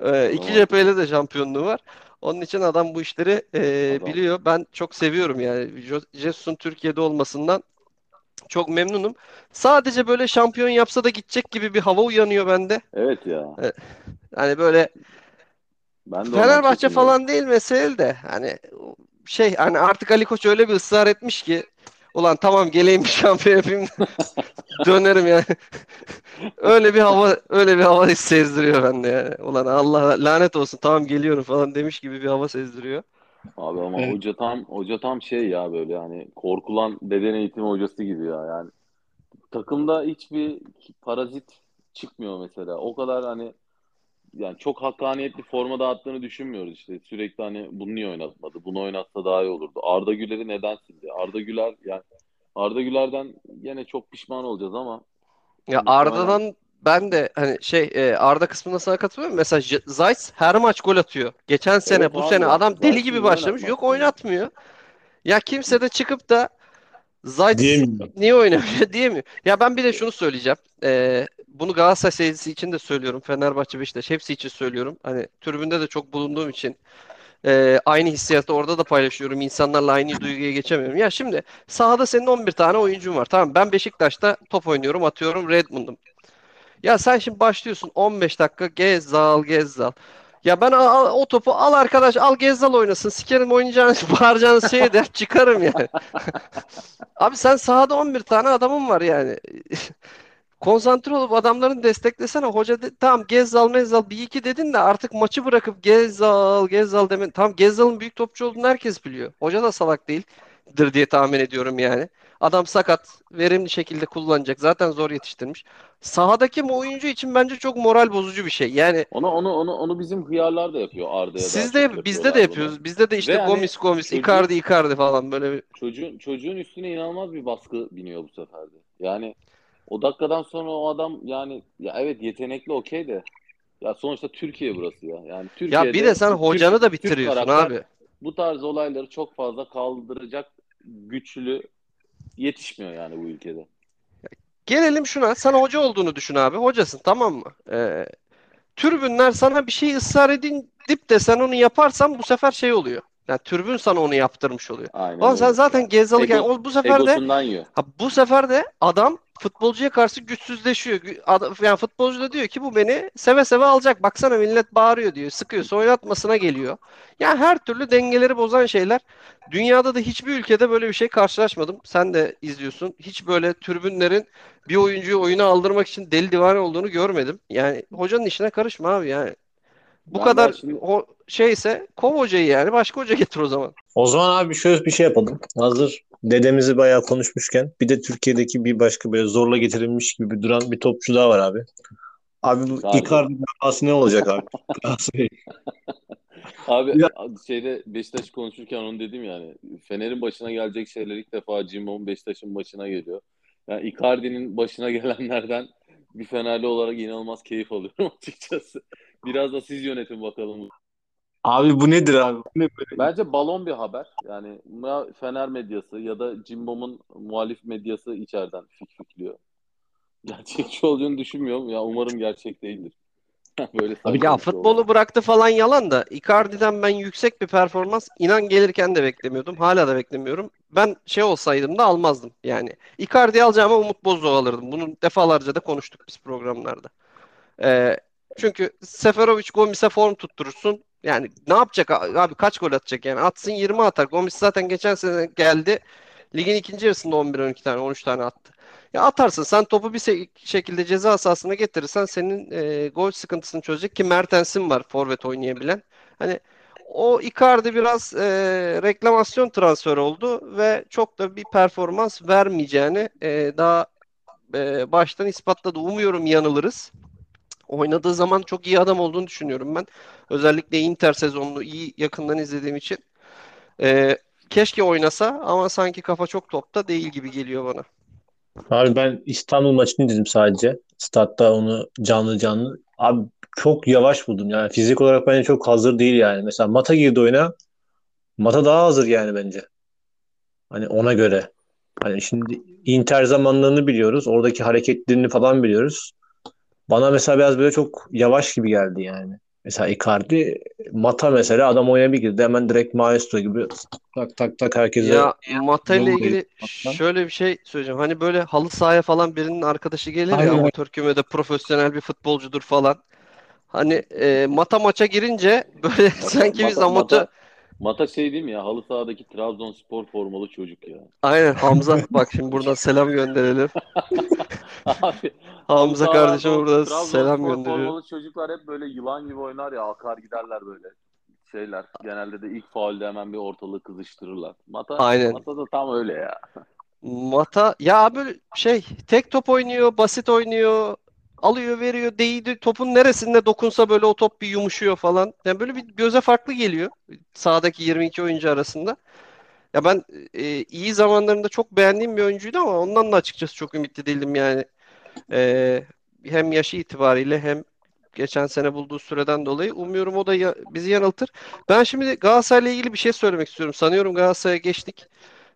E, iki cepheyle de şampiyonluğu var. Onun için adam bu işleri e, Adam. biliyor. Ben çok seviyorum yani. Jesus'un Türkiye'de olmasından çok memnunum. Sadece böyle şampiyon yapsa da gidecek gibi bir hava uyanıyor bende. Evet ya. Hani böyle Ben de Fenerbahçe falan değil mesele de hani şey hani artık Ali Koç öyle bir ısrar etmiş ki ulan tamam geleyim bir şampiyon yapayım [LAUGHS] dönerim yani. [LAUGHS] öyle bir hava öyle bir hava sezdiriyor bende yani. Ulan Allah lanet olsun tamam geliyorum falan demiş gibi bir hava sezdiriyor. Abi ama Evet. hoca tam hoca tam şey ya böyle hani korkulan beden eğitimi hocası gibi ya yani takımda hiçbir parazit çıkmıyor mesela. O kadar hani yani çok hakkaniyetli forma dağıttığını düşünmüyoruz işte. Sürekli hani bunu niye oynatmadı? Bunu oynatsa daha iyi olurdu. Arda Güler'i neden sildi? Arda Güler yani Arda Güler'den yine çok pişman olacağız ama Ya Arda'dan ben de hani şey e, Arda kısmında sana katılıyorum. Mesela Zayt her maç gol atıyor. Geçen sene Evet bu abi, sene adam deli gibi başlamış. Yok oynatmıyor. Ya kimse de çıkıp da Zayt niye oynamıyor [LAUGHS] diyemiyor. Ya ben bir de şunu söyleyeceğim. Ee, bunu Galatasaray seyircisi için de söylüyorum. Fenerbahçe, Beşiktaş hepsi için söylüyorum. Hani tribünde de çok bulunduğum için e, aynı hissiyatı orada da paylaşıyorum. İnsanlarla aynı duyguya geçemiyorum. Ya şimdi sahada senin 11 tane oyuncun var. Tamam ben Beşiktaş'ta top oynuyorum, atıyorum Redmond'um. Ya sen şimdi başlıyorsun 15 dakika Gezzal Gezzal. Ya ben al- al- o topu al arkadaş al Gezzal oynasın. Sikerim oynayacağınız [LAUGHS] bağıracağınız şey der çıkarım yani. [LAUGHS] Abi sen sahada 11 tane adamın var yani. [LAUGHS] Konsantre olup adamların desteklesene. Hoca de, tamam Gezzal Mezzal bir iki dedin de artık maçı bırakıp Gezzal Gezzal demen. Tamam Gezzal'ın büyük topçu olduğunu herkes biliyor. Hoca da salak değildir diye tahmin ediyorum yani. Adam sakat, verimli şekilde kullanacak. Zaten zor yetiştirmiş. Sahadaki bu oyuncu için bence çok moral bozucu bir şey. Yani onu onu onu onu bizim hıyarlar da yapıyor Arda'ya siz de bizde de yapıyoruz. Bizde de işte Ve hani Gomis Gomis, çocuğun- Icardi Icardi falan böyle bir bunu. Çocuğun çocuğun üstüne inanılmaz bir baskı biniyor bu sefer de. Yani o dakikadan sonra o adam yani ya evet yetenekli okey de ya sonuçta Türkiye burası ya. Yani Ya Türkiye'de bir de sen Türk- hocanı da Türk bitiriyorsun karakter abi. bu tarz olayları çok fazla kaldıracak güçlü yetişmiyor yani bu ülkede. Gelelim şuna. Sen hoca olduğunu düşün abi. Hocasın tamam mı? Ee, tribünler sana bir şey ısrar edin dip de sen onu yaparsan bu sefer şey oluyor. Yani tribün sana onu yaptırmış oluyor. Aynen Ulan sen zaten Gezzalı Ego- yani bu sefer de yiyor. ha, bu sefer de adam futbolcuya karşı güçsüzleşiyor. Yani futbolcu da diyor ki bu beni seve seve alacak. Baksana millet bağırıyor diyor. Sıkıyorsa oynatmasına geliyor. Yani her türlü dengeleri bozan şeyler. Dünyada da hiçbir ülkede böyle bir şey karşılaşmadım. Sen de izliyorsun. Hiç böyle tribünlerin bir oyuncuyu oyuna aldırmak için deli divane olduğunu görmedim. Yani hocanın işine karışma abi yani. Bu Ben kadar şimdi- o şeyse kov hocayı yani. Başka hoca getir o zaman. O zaman abi şöyle bir şey yapalım. Hazır dedemizi bayağı konuşmuşken bir de Türkiye'deki bir başka böyle zorla getirilmiş gibi duran bir topçu daha var abi. Abi bu. Icardi davası ne olacak abi? [LAUGHS] Abi Ya- şeyde Beşiktaş konuşurken onu dedim yani. Fener'in başına gelecek şeyler ilk defa Cimbom'un Beşiktaş'ın başına geliyor. Yani Icardi'nin başına gelenlerden bir Fenerli olarak inanılmaz keyif alıyorum [LAUGHS] açıkçası. Biraz da siz yönetin bakalım. Abi bu nedir abi? Bu ne böyle? Bence balon bir haber. Yani ya Fener medyası ya da Cimbom'un muhalif medyası içeriden fikfikliyor. Gerçekçi olduğunu düşünmüyorum. Ya umarım gerçek değildir. [LAUGHS] Böyle saçma Ya şey futbolu bıraktı falan yalan da Icardi'den ben yüksek bir performans inan gelirken de beklemiyordum. Hala da beklemiyorum. Ben şey olsaydım da almazdım yani. Icardi'yi alacağıma Umut Bozdağ alırdım. Bunu defalarca da konuştuk biz programlarda. Ee, çünkü Seferovic Gomis'e form tutturursun. Yani ne yapacak abi kaç gol atacak yani atsın 20 atar. Gomis zaten geçen sene geldi. Ligin ikinci yarısında 11-12 tane 13 tane attı. Ya atarsın sen topu bir şekilde ceza sahasına getirirsen senin e, gol sıkıntısını çözecek ki Mertens'in var forvet oynayabilen. Hani o Icardi biraz e, reklamasyon transferi oldu ve çok da bir performans vermeyeceğini e, daha e, baştan ispatladı. Umuyorum yanılırız. Oynadığı zaman çok iyi adam olduğunu düşünüyorum ben. Özellikle Inter sezonunu iyi yakından izlediğim için. E, keşke oynasa ama sanki kafa çok topta değil gibi geliyor bana. Abi ben İstanbul maçını dedim sadece. Statta onu canlı canlı. Abi çok yavaş buldum. Yani fizik olarak bence çok hazır değil yani. Mesela Mata girdi oyuna. Mata daha hazır yani bence. Hani ona göre. Hani şimdi Inter zamanlarını biliyoruz. Oradaki hareketlerini falan biliyoruz. Bana mesela biraz böyle çok yavaş gibi geldi yani. Mesela Icardi, Mata mesela adam oyuna bir girdi. Hemen direkt maestro gibi tak tak tak herkese Ya Mata ile ilgili değiştirmekten. şöyle bir şey söyleyeceğim. Hani böyle halı sahaya falan birinin arkadaşı gelir ya Aynen. amatör kümede profesyonel bir futbolcudur falan. Hani e, Mata maça girince böyle [LAUGHS] sanki biz amatör Mata, şey değil mi ya? Halı sahadaki Trabzonspor formalı çocuk ya. [LAUGHS] Aynen Hamza bak şimdi buradan selam gönderelim. [LAUGHS] Abi Hamza buradan Trabzonspor selam gönderiyorum. formalı çocuklar hep böyle yılan gibi oynar ya. Akar giderler böyle. şeyler genelde de ilk faulde hemen bir ortalığı kızıştırırlar. Mata, Aynen. Mata da tam öyle ya. Mata ya böyle şey tek top oynuyor, basit oynuyor. Alıyor, veriyor, değdi. Topun neresinde dokunsa böyle o top bir yumuşuyor falan. Yani böyle bir göze farklı geliyor sahadaki 22 oyuncu arasında. Ya ben e, iyi zamanlarında çok beğendiğim bir oyuncuydu ama ondan da açıkçası çok ümitli değildim yani. E, hem yaşı itibariyle hem geçen sene bulduğu süreden dolayı. Umuyorum o da ya- bizi yanıltır. Ben şimdi Galatasaray'la ilgili bir şey söylemek istiyorum. Sanıyorum Galatasaray'a geçtik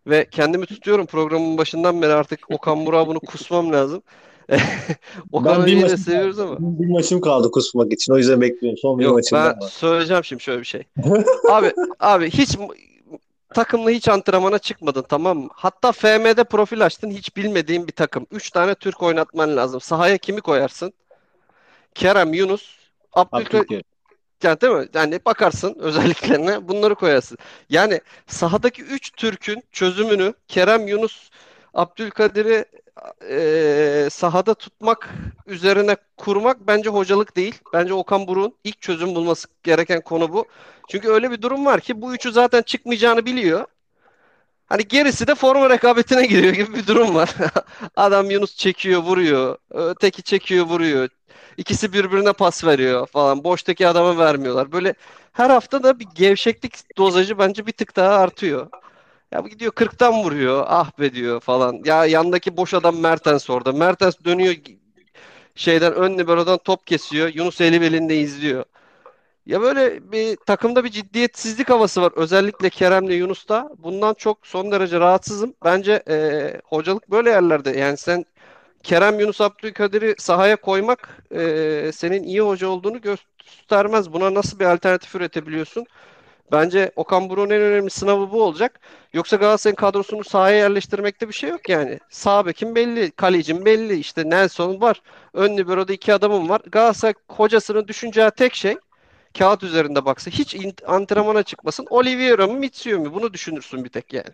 ve kendimi tutuyorum programın başından beri artık Okan Burak'a bunu kusmam lazım. [LAUGHS] Hoca'yı da maçım seviyoruz ama. Bir maçım kaldı kusmak için. O yüzden bekliyorum. Son bir Yok maçım ben var. söyleyeceğim şimdi şöyle bir şey. [LAUGHS] Abi abi hiç takımla hiç antrenmana çıkmadın tamam mı? Hatta FM'de profil açtın hiç bilmediğin bir takım. Üç tane Türk oynatman lazım. Sahaya kimi koyarsın? Kerem, Yunus, Abdülkadir. Yani değil mi? Yani bakarsın [LAUGHS] özelliklerine bunları koyarsın. Yani sahadaki 3 Türk'ün çözümünü Kerem, Yunus, Abdülkadir'i eee, sahada tutmak üzerine kurmak bence hocalık değil. Bence Okan Buruk'un ilk çözüm bulması gereken konu bu. Çünkü öyle bir durum var ki bu üçü zaten çıkmayacağını biliyor. Hani gerisi de forma rekabetine [LAUGHS] giriyor gibi bir durum var. [LAUGHS] Adam Yunus çekiyor, vuruyor. Öteki çekiyor, vuruyor. İkisi birbirine pas veriyor falan. Boştaki adama vermiyorlar. Böyle her hafta da bir gevşeklik dozajı bence bir tık daha artıyor. Ya gidiyor 40'tan vuruyor. Ah be diyor falan. Ya yandaki boş adam Mertens orada. Mertens dönüyor şeyden ön libero'dan top kesiyor. Yunus eli elinde izliyor. Ya böyle bir takımda bir ciddiyetsizlik havası var. Özellikle Kerem'le Yunus'ta. Bundan çok son derece rahatsızım. Bence e, hocalık böyle yerlerde. Yani sen Kerem, Yunus, Abdülkadir'i sahaya koymak e, senin iyi hoca olduğunu göstermez. Buna nasıl bir alternatif üretebiliyorsun? Bence Okan Buruk'un en önemli sınavı bu olacak. Yoksa Galatasaray'ın kadrosunu sahaya yerleştirmekte bir şey yok yani. Sağ bekin belli, kalecin belli, işte Nelson var. Ön libero'da iki adamım var. Galatasaray hocasının düşüneceği tek şey kağıt üzerinde baksa hiç antrenmana çıkmasın. Oliveira mı Mitsuyo mu? Bunu düşünürsün bir tek yani.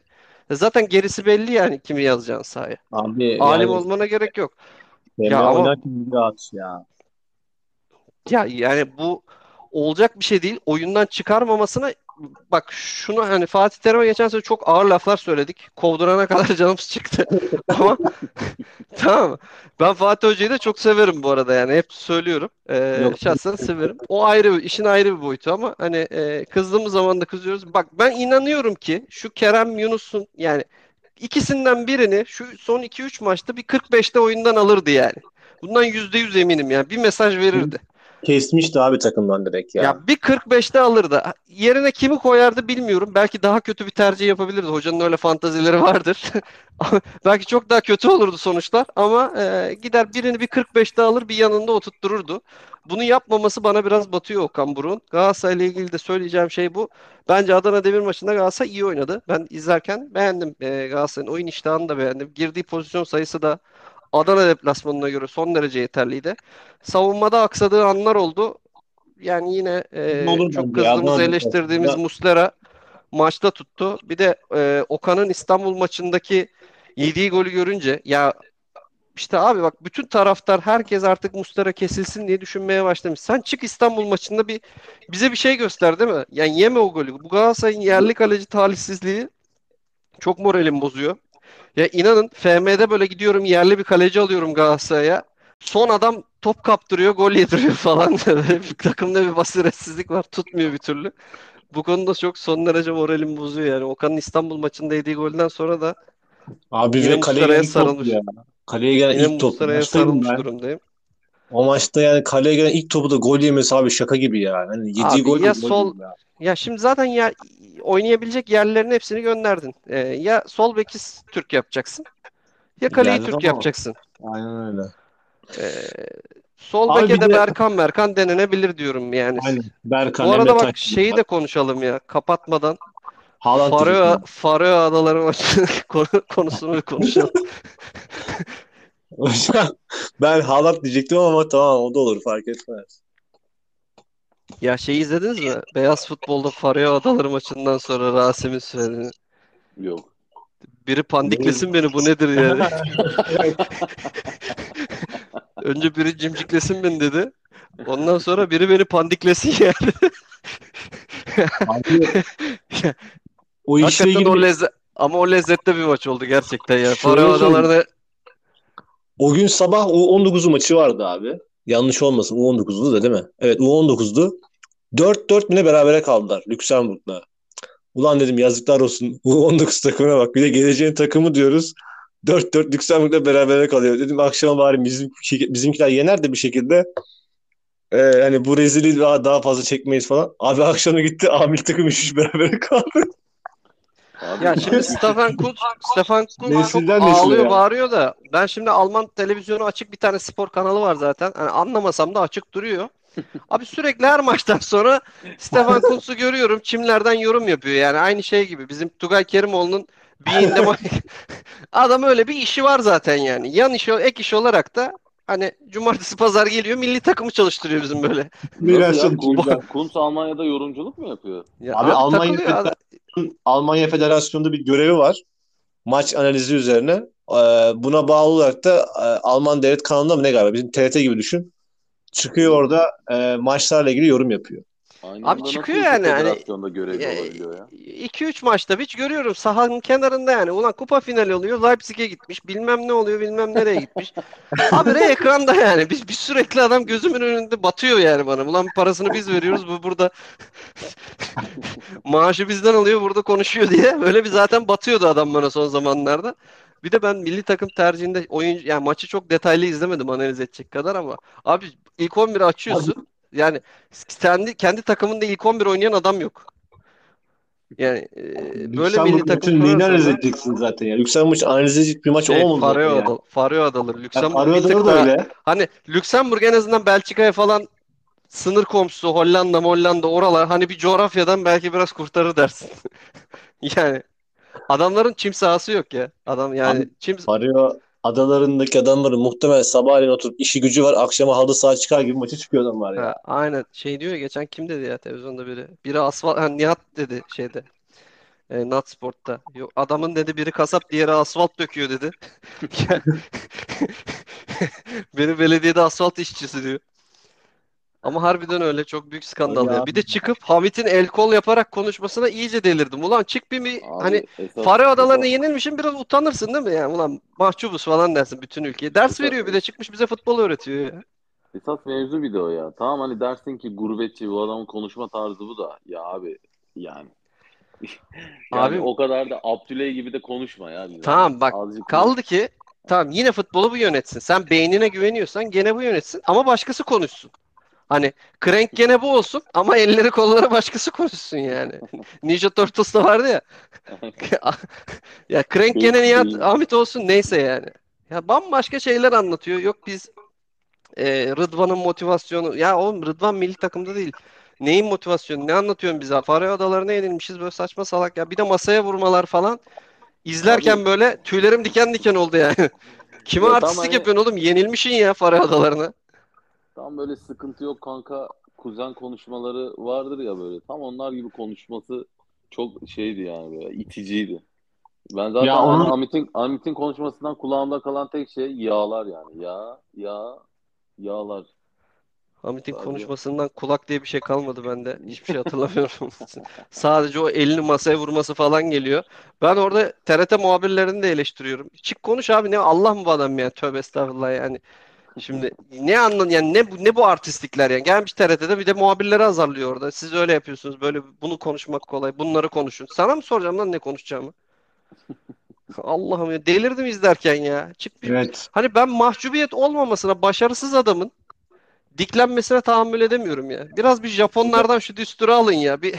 Zaten gerisi belli yani kimi yazacağın sahaya. Abi Alim yani olmana gerek yok. Ya ama- ya. Ya yani bu olacak bir şey değil. Oyundan çıkarmamasına bak şunu hani Fatih Terim'e geçen sene çok ağır laflar söyledik. Kovdurana kadar [LAUGHS] canımız çıktı. [LAUGHS] Ama tamam? Ben Fatih Hoca'yı da çok severim bu arada yani hep söylüyorum. Ee, Yok. şahsen severim. O ayrı bir- işin ayrı bir boyutu ama hani e, kızdığımız zaman da kızıyoruz. Bak ben inanıyorum ki şu Kerem Yunus'un yani ikisinden birini şu son 2-3 maçta bir 45'te oyundan alırdı yani. Bundan %100 eminim yani. Bir mesaj verirdi. Kesmişti abi takımdan direkt ya. Ya bir 45'te alırdı. Yerine kimi koyardı bilmiyorum. Belki daha kötü bir tercih yapabilirdi. Hocanın öyle fantazileri vardır. [LAUGHS] Belki çok daha kötü olurdu sonuçlar. Ama e, gider birini bir 45'te alır bir yanında oturttururdu. Bunu yapmaması bana biraz batıyor Okan Buruk'un. Galatasaray'la ilgili de söyleyeceğim şey bu. Bence Adana Demir maçında Galatasaray iyi oynadı. Ben izlerken beğendim. E, Galatasaray'ın oyun iştahını da beğendim. Girdiği pozisyon sayısı da Adana deplasmanına göre son derece yeterliydi. Savunmada aksadığı anlar oldu. Yani yine e, Olur çok ya. kızdığımız, eleştirdiğimiz deplasmanında- Muslera maçta tuttu. Bir de e, Okan'ın İstanbul maçındaki yediği golü görünce ya işte abi bak bütün taraftar herkes artık Muslera kesilsin diye düşünmeye başlamış. Sen çık İstanbul maçında bir bize bir şey göster değil mi? Yani yeme o golü. Bu Galatasaray'ın yerli kaleci talihsizliği çok moralim bozuyor. Ya inanın FM'de böyle gidiyorum yerli bir kaleci alıyorum Galatasaray'a. Son adam top kaptırıyor, gol yediriyor [LAUGHS] falan. Takımda bir basiretsizlik var. Tutmuyor bir türlü. Bu konuda çok son derece moralim bozuyor yani. Okan'ın İstanbul maçında yediği golden sonra da Abi ve kaleye ilk sarılmış. ya. Kaleye gelen yine ilk top. Muslera'ya sarılmış ben. durumdayım. O maçta yani kaleye gelen ilk topu da gol yemesi abi şaka gibi ya. Hani yediği Abi gol ya gol sol- ya. Ya şimdi zaten ya oynayabilecek yerlerin hepsini gönderdin. Ee, ya sol beki Türk yapacaksın. Ya kaleyi Geldi Türk ama- yapacaksın. Aynen öyle. Ee, sol Abi beke de de- Berkan Berkan denenebilir diyorum yani. Aynen. Berkan, Bu arada bak Taş- şeyi de konuşalım ya kapatmadan. Faroe. Faroe Adaları maçı [LAUGHS] konusunu konuşalım. [LAUGHS] Hocam ben Haaland diyecektim ama tamam o da olur fark etmez. Ya şey izlediniz mi? Beyaz futbolda Faroe Adaları maçından sonra Rasim'in söylediğini. Yok. Biri pandiklesin beni bu nedir yani? [LAUGHS] [LAUGHS] Önce biri cimciklesin beni dedi. Ondan sonra biri beni pandiklesin yani. Abi, o işle Hakikaten ilgili o lezzet ama o lezzetli bir maç oldu gerçekten ya. Faroe. Adaları'nı o gün sabah U19'u maçı vardı abi. Yanlış olmasın U19'du da değil mi? Evet U19'du. 4-4 bile berabere kaldılar Lüksemburg'la. Ulan dedim yazıklar olsun U19 takımına bak. Bir de geleceğin takımı diyoruz. 4-4 Lüksemburg'la berabere kalıyor. Dedim akşama bari bizim, bizimkiler yener de bir şekilde e, hani bu rezilliği daha, daha fazla çekmeyiz falan. Abi akşama gitti [LAUGHS] Amil takım 3-3 berabere kaldı. Abi, Ya şimdi Stefan Kuntz, Stefan çok Nesilden ağlıyor, ya. bağırıyor da ben şimdi Alman televizyonu açık bir tane spor kanalı var zaten. Hani anlamasam da açık duruyor. [LAUGHS] Abi sürekli her maçtan sonra Stefan Kuntz'u görüyorum. Çimlerden yorum yapıyor. Yani aynı şey gibi. Bizim Tugay Kerimoğlu'nun Bean'de ma- [LAUGHS] [LAUGHS] adam öyle bir işi var zaten yani. Yan işi, ek iş olarak da hani cumartesi pazar geliyor milli takımı çalıştırıyor bizim böyle. Biraz ya? Kuntz Almanya'da yorumculuk mu yapıyor? Ya Abi Almanya takılıyor adam. Almanya Federasyonu'nda bir görevi var. Maç analizi üzerine. Ee, buna bağlı olarak da e, Alman devlet kanalında mı ne galiba? Bizim TRT gibi düşün. Çıkıyor orada e, maçlarla ilgili yorum yapıyor. Aynı Abi çıkıyor yani, hani- federasyonda Ya, olabiliyor ya? 2-3 maçta hiç görüyorum sahanın kenarında yani. Ulan kupa finali oluyor. Leipzig'e gitmiş. Bilmem ne oluyor. Bilmem nereye gitmiş. [LAUGHS] Habire ekranda yani. Biz, biz sürekli adam gözümün önünde batıyor yani bana. Ulan parasını biz veriyoruz. Bu burada [LAUGHS] maaşı bizden alıyor. Burada konuşuyor diye. Böyle bir zaten batıyordu adam bana son zamanlarda. Bir de ben milli takım tercihinde oyuncu yani maçı çok detaylı izlemedim analiz edecek kadar ama abi ilk 11'i açıyorsun. Yani kendi kendi takımında ilk 11 oynayan adam yok. Yani e, böyle milli takım neyini analiz edeceksin zaten ya. Lüksemburg analiz edecek bir maç şey, olmadı. Faroe, ya. Adaları, Faroe Adaları, Ya Lüksemburg Adaları da öyle. Hani Lüksemburg en azından Belçika'ya falan sınır komşusu Hollanda, Hollanda oralar hani bir coğrafyadan belki biraz kurtarır dersin. [LAUGHS] Yani adamların çim sahası yok ya. Adam yani Abi- çim Faroe adalarındaki adamların muhtemelen sabahleyin oturup işi gücü var. Akşama halı saha çıkar gibi maça çıkıyor adamlar ya. Ha, aynen şey diyor ya geçen kim dedi ya televizyonda biri. Biri asfalt ha, Nihat dedi şeyde. E, Nat Sport'ta. Yok adamın dedi biri kasap diğeri asfalt döküyor dedi. [LAUGHS] Biri belediyede asfalt işçisi diyor. Ama harbiden öyle çok büyük skandal Öyle ya. abi. Bir de çıkıp Hamit'in el kol yaparak konuşmasına iyice delirdim. Ulan çık bir, Abi, hani esas- Faroe Adaları'na esas- yenilmişim biraz utanırsın değil mi ya? Ulan mahcubuz falan dersin bütün ülkeye. Ders Esas- veriyor bir de çıkmış bize futbol öğretiyor ya. Esas mevzu bir de o ya. Tamam hani dersin ki gurbetçi bu adamın konuşma tarzı bu da. Ya abi yani. [LAUGHS] yani Abi- o kadar da Abdüley gibi de konuşma ya. Tamam, bak, Azıcık Kaldı ki tamam yine futbolu bu yönetsin. Sen beynine güveniyorsan gene bu yönetsin ama başkası konuşsun. Hani Crank gene bu olsun ama elleri kolları başkası konuşsun yani. [LAUGHS] Ninja Turtles'ta vardı ya. [LAUGHS] ya Crank gene Nihat Ahmet olsun neyse yani. Ya bambaşka şeyler anlatıyor. Yok biz e, Rıdvan'ın motivasyonu. Ya oğlum Rıdvan milli takımda değil. Neyin motivasyonu? Ne anlatıyorsun bize? Faroe Adaları'na yenilmişiz böyle saçma salak ya. Bir de masaya vurmalar falan. İzlerken Abi- böyle tüylerim diken diken oldu yani. [LAUGHS] Kime Ya artistlik hani- yapıyorsun oğlum? Yenilmişsin ya Faroe Adaları'na. Tam böyle sıkıntı yok kanka kuzen konuşmaları vardır ya böyle. Tam onlar gibi konuşması çok şeydi yani böyle iticiydi. Ben zaten Ya onun- Hamit'in Hamit'in konuşmasından kulağımda kalan tek şey yağlar yani. Yağ, yağ, yağlar. Hamit'in Abi. konuşmasından kulak diye bir şey kalmadı bende. Hiçbir şey hatırlamıyorum. [LAUGHS] Sadece o elini masaya vurması falan geliyor. Ben orada TRT muhabirlerini de eleştiriyorum. Çık konuş abi ne Allah mı bu adam ya? Tövbe estağfurullah yani. Şimdi ne anladın yani ne bu ne bu artistlikler yani gelmiş TRT'de bir de muhabirleri azarlıyor orada. Siz öyle yapıyorsunuz böyle bunu konuşmak kolay bunları konuşun. Sana mı soracağım lan ne konuşacağımı? [LAUGHS] Allah'ım ya delirdim izlerken ya. Çık bir Evet. Hani ben mahcubiyet olmamasına, başarısız adamın diklenmesine tahammül edemiyorum ya. Biraz bir Japonlardan şu düsturu alın ya. Bir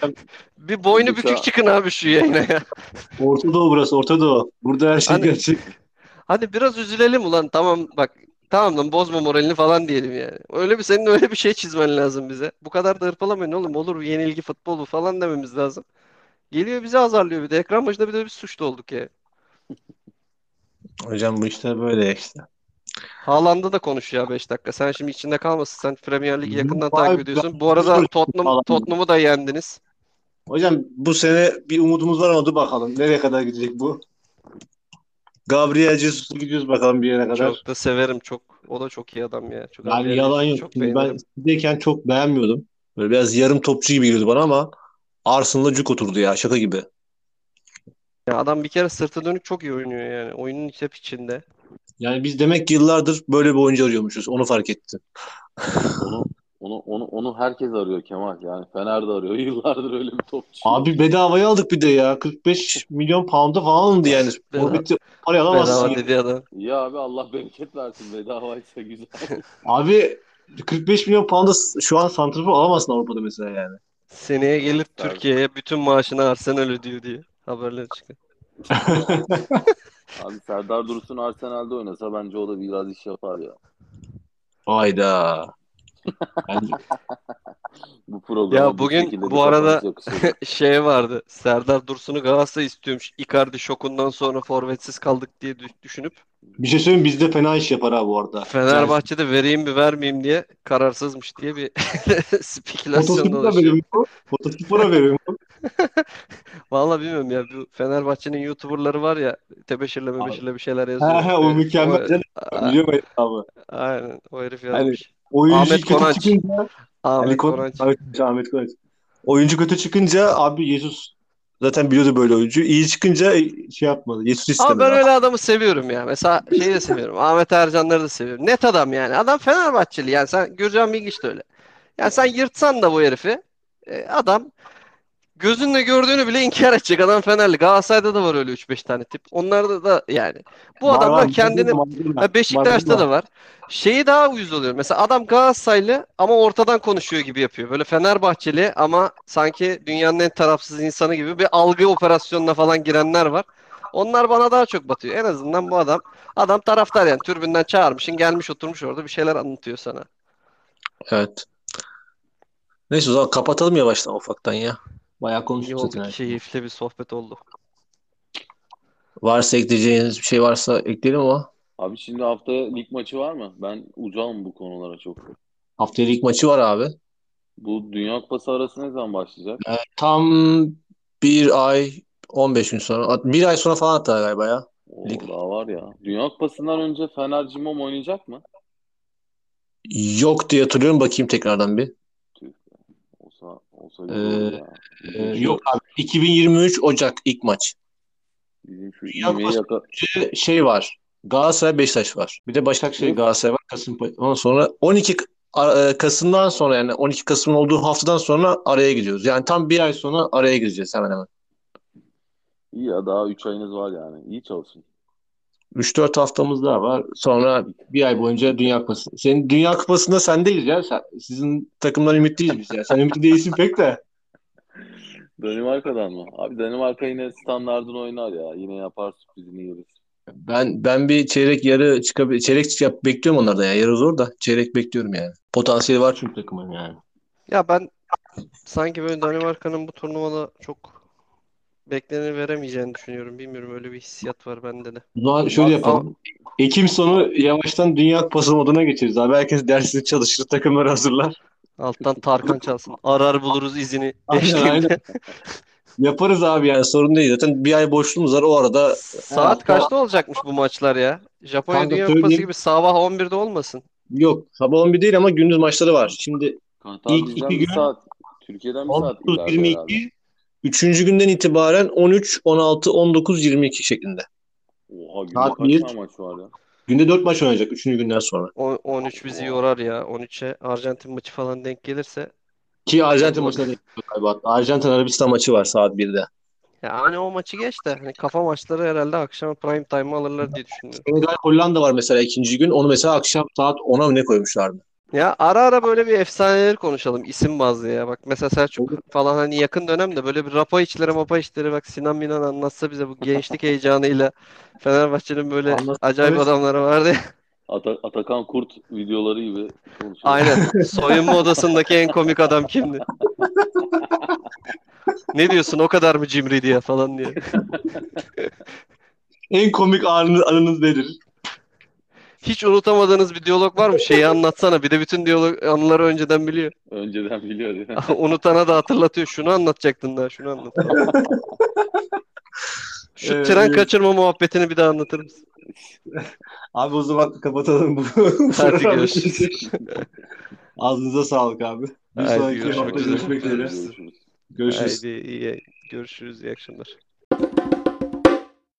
[LAUGHS] bir boynu bükük çıkın abi şu yayına ya. Orta Doğu burası Orta Doğu. Burada her şey Hani- gerçek. Hadi biraz üzülelim ulan. Tamam bak. Tamam lan bozma moralini falan diyelim yani. Öyle bir senin öyle bir şey çizmen lazım bize. Bu kadar da hırpalamayın oğlum. Olur yenilgi futbolu falan dememiz lazım. Geliyor bizi azarlıyor bir de. Ekran başında bir de biz suçlu olduk ya. Hocam bu işler böyle işte. Haaland'da da konuş ya 5 dakika. Sen şimdi içinde kalmasın. Sen Premier Ligi yakından Vay takip be, ediyorsun. Bu arada biliyorum Tottenham Haaland'ı. Tottenham'ı da yendiniz. Hocam bu sene bir umudumuz var dur bakalım. Nereye kadar gidecek bu? Gabriel Jesus'a gidiyoruz bakalım bir yere kadar. Çok da severim çok. O da çok iyi adam ya. Çok Yani yalan Jesus'u yok. Çok Şimdi ben sizdeyken çok beğenmiyordum. Böyle biraz yarım topçu gibi geliyordu bana ama Arsenal'a cuk oturdu ya şaka gibi. Ya adam bir kere sırtı dönük çok iyi oynuyor yani. Oyunun hep içinde. Yani biz demek ki yıllardır böyle bir oyuncu arıyormuşuz. Onu fark ettim. Onu onu onu onu herkes arıyor Kemal. Yani Fener de arıyor. [LAUGHS] Yıllardır öyle bir topçu. Abi bedavaya aldık bir de ya. 45 milyon pound'a falan alındı yani. [LAUGHS] Forvet'i parayı alamazsın. Bedava dedi adam. Ya abi Allah bereket versin. Bedavaysa güzel. [LAUGHS] Abi 45 milyon pound'a şu an santrafor alamazsın Avrupa'da mesela yani. Seneye Tabii. Türkiye'ye bütün maaşını Arsenal ödüyor diye haberler çıkıyor. Abi Serdar Dursun Arsenal'de oynasa bence o da biraz iş yapar ya. Hayda. [LAUGHS] Bu programa Ya bu bugün bu arada-. [LAUGHS] Şey vardı. Serdar Dursun'u Galatasaray istiyormuş. Icardi şokundan sonra forvetsiz kaldık diye dü- düşünüp bir şey söyleyeyim bizde fena iş yapar ha bu arada. Fenerbahçe'de vereyim mi vermeyeyim diye kararsızmış diye bir [LAUGHS] spekülasyon dolaşıyor. veriyorum. Fotospora veriyorum. Vallahi bilmiyorum ya bu Fenerbahçe'nin YouTuber'ları var ya tebeşirle mebeşirle bir şeyler yazıyor. Ha ha o mükemmel. A- Biliyorum abi. Aynen o herif Hani yazmış. Oyuncu Ahmet kötü Konaç. çıkınca Ahmet Ali Konaç. Ahmet, Ahmet Konaç. Oyuncu kötü çıkınca abi Jesus zaten biliyordu böyle oyuncu. İyi çıkınca şey yapmadı. Jesus Ama istemedi. ben abi. öyle adamı seviyorum ya. Mesela şeyi de seviyorum. Ahmet Ercanları da seviyorum. Net adam yani. Adam Fenerbahçeli yani. Sen Gürcan Bilgiç de öyle. Yani sen yırtsan da bu herifi e, adam gözünle gördüğünü bile inkar edecek. Adam Fenerli. Galatasaray'da da var öyle 3-5 tane tip. Onlarda da yani. Bu Var, adam da var. kendini. Ha, Beşiktaş'ta da var. Şeyi daha uyuz oluyor. Mesela adam Galatasaraylı ama ortadan konuşuyor gibi yapıyor. Böyle Fenerbahçeli ama sanki dünyanın en tarafsız insanı gibi bir algı operasyonuna falan girenler var. Onlar bana daha çok batıyor. En azından bu adam adam taraftar yani türbünden çağırmışsın gelmiş oturmuş orada bir şeyler anlatıyor sana. Evet. Neyse o zaman kapatalım yavaştan ufaktan ya. Bayağı İyi konuştuk oldu, zaten. keyifli bir sohbet oldu. Varsa ekleyeceğiniz bir şey varsa ekleyelim ama Abi şimdi haftaya lig maçı var mı? Ben ucağım bu konulara çok. haftaya ilk maçı var abi. Bu Dünya Kupası arası ne zaman başlayacak? Tam bir ay 15 gün sonra. Bir ay sonra falan hatta galiba ya. O Lig- daha var ya. Dünya Kupası'ndan önce Fener Cimom oynayacak mı? Yok diye hatırlıyorum. Bakayım tekrardan bir. Olur ya. Ee, yok abi. 2023 Ocak ilk maç. Bizim şu Kupası- yaka... Şey var. Galatasaray Beşiktaş var. Bir de Başakşehir. Galatasaray var. Kasımpaşa. Ondan sonra 12 Ka- e, Kasım'dan sonra yani 12 Kasım'ın olduğu haftadan sonra araya gidiyoruz. Yani tam bir ay sonra araya gireceğiz hemen hemen. İyi ya daha 3 ayınız var yani. İyi çalışın. 3-4 haftamız daha var. Sonra bir ay boyunca Dünya Kupası. Senin Dünya Kupası'nda sendeyiz ya. Sen, sizin takımdan ümitliyiz biz ya. Sen ümitli değilsin pek de. [LAUGHS] Danimarka'dan mı? Abi Danimarka yine standardını oynar ya. Yine yapar sürprizini yeriz. Ben ben bir çeyrek yarı çıkabilir. Çeyrek yap bekliyorum onlardan ya. Yarı zor da çeyrek bekliyorum yani. Potansiyeli var çünkü takımın yani. Ya ben sanki böyle Danimarka'nın bu turnuvada çok bekleneni veremeyeceğini düşünüyorum. Bilmiyorum öyle bir hissiyat var bende de. O zaman şöyle yapalım. Ekim sonu yavaştan Dünya Kupası moduna geçeriz abi. Herkes dersini çalışır, takımları hazırlar. Alttan Tarkan çalsın. Arar buluruz izini [LAUGHS] Aynen, aynen. Yaparız abi yani sorun değil. Zaten bir ay boşluğumuz var. O arada Saat Evet, kaçta olacakmış bu maçlar ya? Japonya Kanka Dünya Kupası söyleyeyim. gibi sabah 11'de olmasın. yok sabah 11 değil ama gündüz maçları var. Şimdi Katar İlk bizden iki bir gün- saat. Türkiye'den bir saat ileride herhalde. 19-22 Üçüncü günden itibaren 13, 16, 19, 22 şeklinde. Oha günde Saat kaç bir. tane maç var ya? Günde 4 maç oynayacak 3. günden sonra. O- 13 bizi yorar ya. 13'e Arjantin maçı falan denk gelirse. Ki Arjantin maçına denk geliyor galiba. Hatta Arjantin Arabistan maçı var saat 1'de. Ya hani o maçı geç de hani kafa maçları herhalde akşam prime time alırlar diye düşünüyorum. Senegal Hollanda var mesela ikinci gün. Onu mesela akşam saat 10'a mı ne koymuşlardı? Ya ara ara böyle bir efsaneleri konuşalım isim bazlı ya. Bak mesela Selçuk falan hani yakın dönemde böyle bir rapa içleri mapa içleri bak Sinan Minan anlatsa bize bu gençlik [LAUGHS] heyecanıyla Fenerbahçe'nin böyle Anlatsa acayip evet. adamları vardı ya. Ata- Atakan Kurt videoları gibi konuşuyor. Aynen. [LAUGHS] Soyunma odasındaki en komik adam kimdi? [LAUGHS] Ne diyorsun o kadar mı cimri diye falan diye. En komik anınız, anınız nedir? Hiç unutamadığınız bir diyalog var mı? Şeyi anlatsana. Bir de bütün diyalog anıları önceden biliyor. [LAUGHS] Önceden biliyor değil [LAUGHS] mi? Unutana da hatırlatıyor. Şunu anlatacaktın daha, şunu anlat. [LAUGHS] Şu Evet, tren kaçırma muhabbetini bir daha anlatır mısın? Abi o zaman kapatalım bu. Hadi görüşürüz. Ağzınıza sağlık abi. Bir Haydi sonraki görüşmek hafta üzere. görüşmek üzere. Görüşürüz. Görüşürüz. Haydi iyi görüşürüz iyi akşamlar.